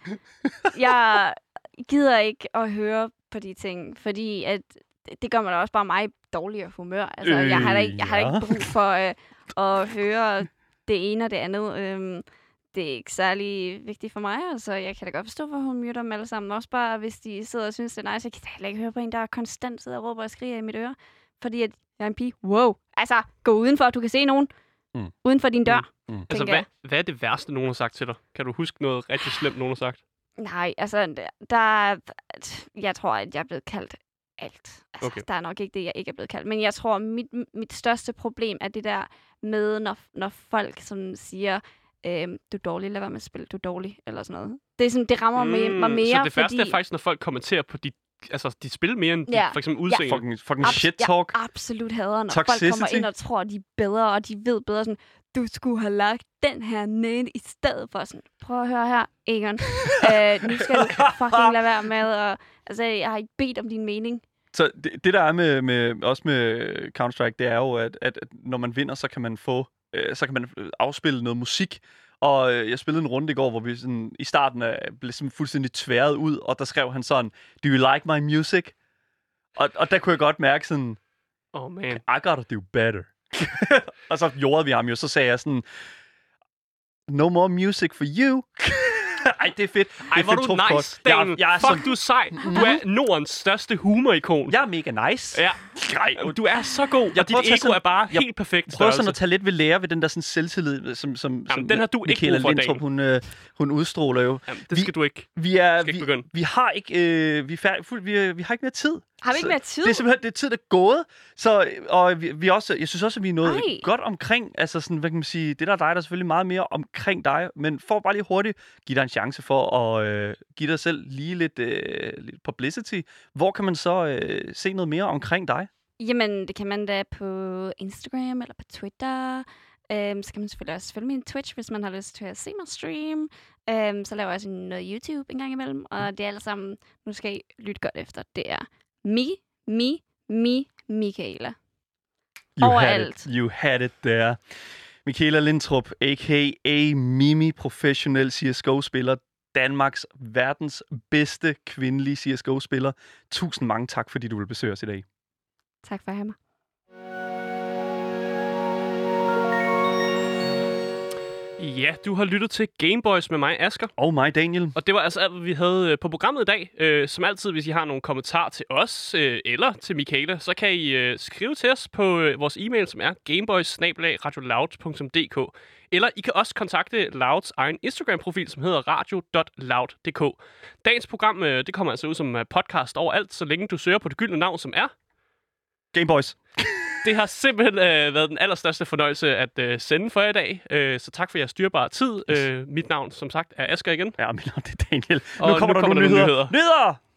jeg gider ikke at høre på de ting, fordi at det gør mig da også bare mig dårligere humør. Altså, øh, jeg har da ikke, jeg har da ja. ikke brug for øh, at høre det ene og det andet. Øhm, det er ikke særlig vigtigt for mig, altså jeg kan da godt forstå, hvor hun muter dem alle sammen. Også bare, hvis de sidder og synes, det er nice. Jeg kan da heller ikke høre på en, der konstant sidder og råber og skriger i mit øre, fordi at jeg er en pige. Wow. Altså, gå udenfor, du kan se nogen. Mm. Mm. Uden for din dør. Mm. Altså, tænker hvad, jeg. hvad er det værste, nogen har sagt til dig? Kan du huske noget rigtig slemt, nogen har sagt? Nej, altså, der- der... Jeg tror, at jeg er blevet kaldt alt. Altså, Okay. Der er nok ikke det, jeg ikke er blevet kaldt. Men jeg tror, mit, mit største problem er det der med, når, når folk sådan siger, øhm, du er dårlig, lad være med at spille, du er dårlig, eller sådan noget. Det, er sådan, det rammer mm, mig mere, så det fordi... værste er faktisk, når folk kommenterer på dit, altså, dit spil mere end Ja. for eksempel udseende. Fucking, fucking Abs- shit talk. Jeg absolut hader, når folk kommer Toxicity. ind og tror, at de er bedre, og de ved bedre. Sådan, du skulle have lagt den her ned i stedet for sådan, prøv at høre her, Egon. øh, nu skal du fucking lade være med. Og, altså, jeg har ikke bedt om din mening. Så det, det der er med, med også med Counter-Strike, det er jo, at, at, at når man vinder, så kan man få, øh, så kan man øh, afspille noget musik. Og øh, jeg spillede en runde i går, hvor vi sådan, i starten af, blev sådan fuldstændig tværet ud, og der skrev han sådan, do you like my music? Og, og der kunne jeg godt mærke sådan, Oh man. I gotta do better. og så gjorde vi ham jo, så sagde jeg sådan, no more music for you. Ej, det er fedt. Det er Ej, hvor fedt du nice, Daniel. Jeg, jeg, er Fuck, så, du er sej. Du er Nordens største humorikon. jeg er mega nice. Ja. Ej, Du er så god, Jeg og dit ego sådan- er bare jeg helt perfekt størrelse. sådan at tage lidt ved lære ved den der sådan selvtillid, som, som, som den har du ikke brug for, Lindtrup, hun, øh, hun udstråler jo. Jamen, det Vi- skal du ikke. Vi, er, skal ikke vi, vi har ikke, øh, vi, er fuld, vi, vi har ikke mere tid. Har vi ikke mere tid? Det er simpelthen det er tid, der er gået. Så, og vi, vi også, jeg synes også, at vi er nået Ej. godt omkring, altså sådan, hvad kan man sige, det der er dig, der er selvfølgelig meget mere omkring dig, men for bare lige hurtigt, give dig en chance for at øh, give dig selv lige lidt, øh, lidt publicity. Hvor kan man så øh, se noget mere omkring dig? Jamen, det kan man da på Instagram eller på Twitter. Øhm, så kan man selvfølgelig også følge min Twitch, hvis man har lyst til at se mig stream. Øhm, så laver jeg også noget YouTube en gang imellem. Og det er alle sammen, nu skal I lytte godt efter, det er Mi, Mi, Mi, Michaela. You Overalt. Had it. You had it there. Michaela Lindtrup, a.k.a. Mimi, professionel CSGO-spiller, Danmarks verdens bedste kvindelige CSGO-spiller. Tusind mange tak, fordi du vil besøge os i dag. Tak for at have mig. Ja, du har lyttet til Gameboys med mig, Asker. Og mig, Daniel. Og det var altså alt, hvad vi havde øh, på programmet i dag. Øh, som altid, hvis I har nogle kommentarer til os øh, eller til Michaela, så kan I øh, skrive til os på øh, vores e-mail, som er gameboys Eller I kan også kontakte Louds egen Instagram-profil, som hedder radio.loud.dk. Dagens program øh, det kommer altså ud som podcast overalt, så længe du søger på det gyldne navn, som er Gameboys. Det har simpelthen øh, været den allerstørste fornøjelse at øh, sende for jer i dag. Øh, så tak for jeres styrbare tid. Øh, mit navn, som sagt, er Asger igen. Ja, mit navn det er Daniel. Og nu kommer nu der kommer nogle nyheder. nyheder. Nyheder!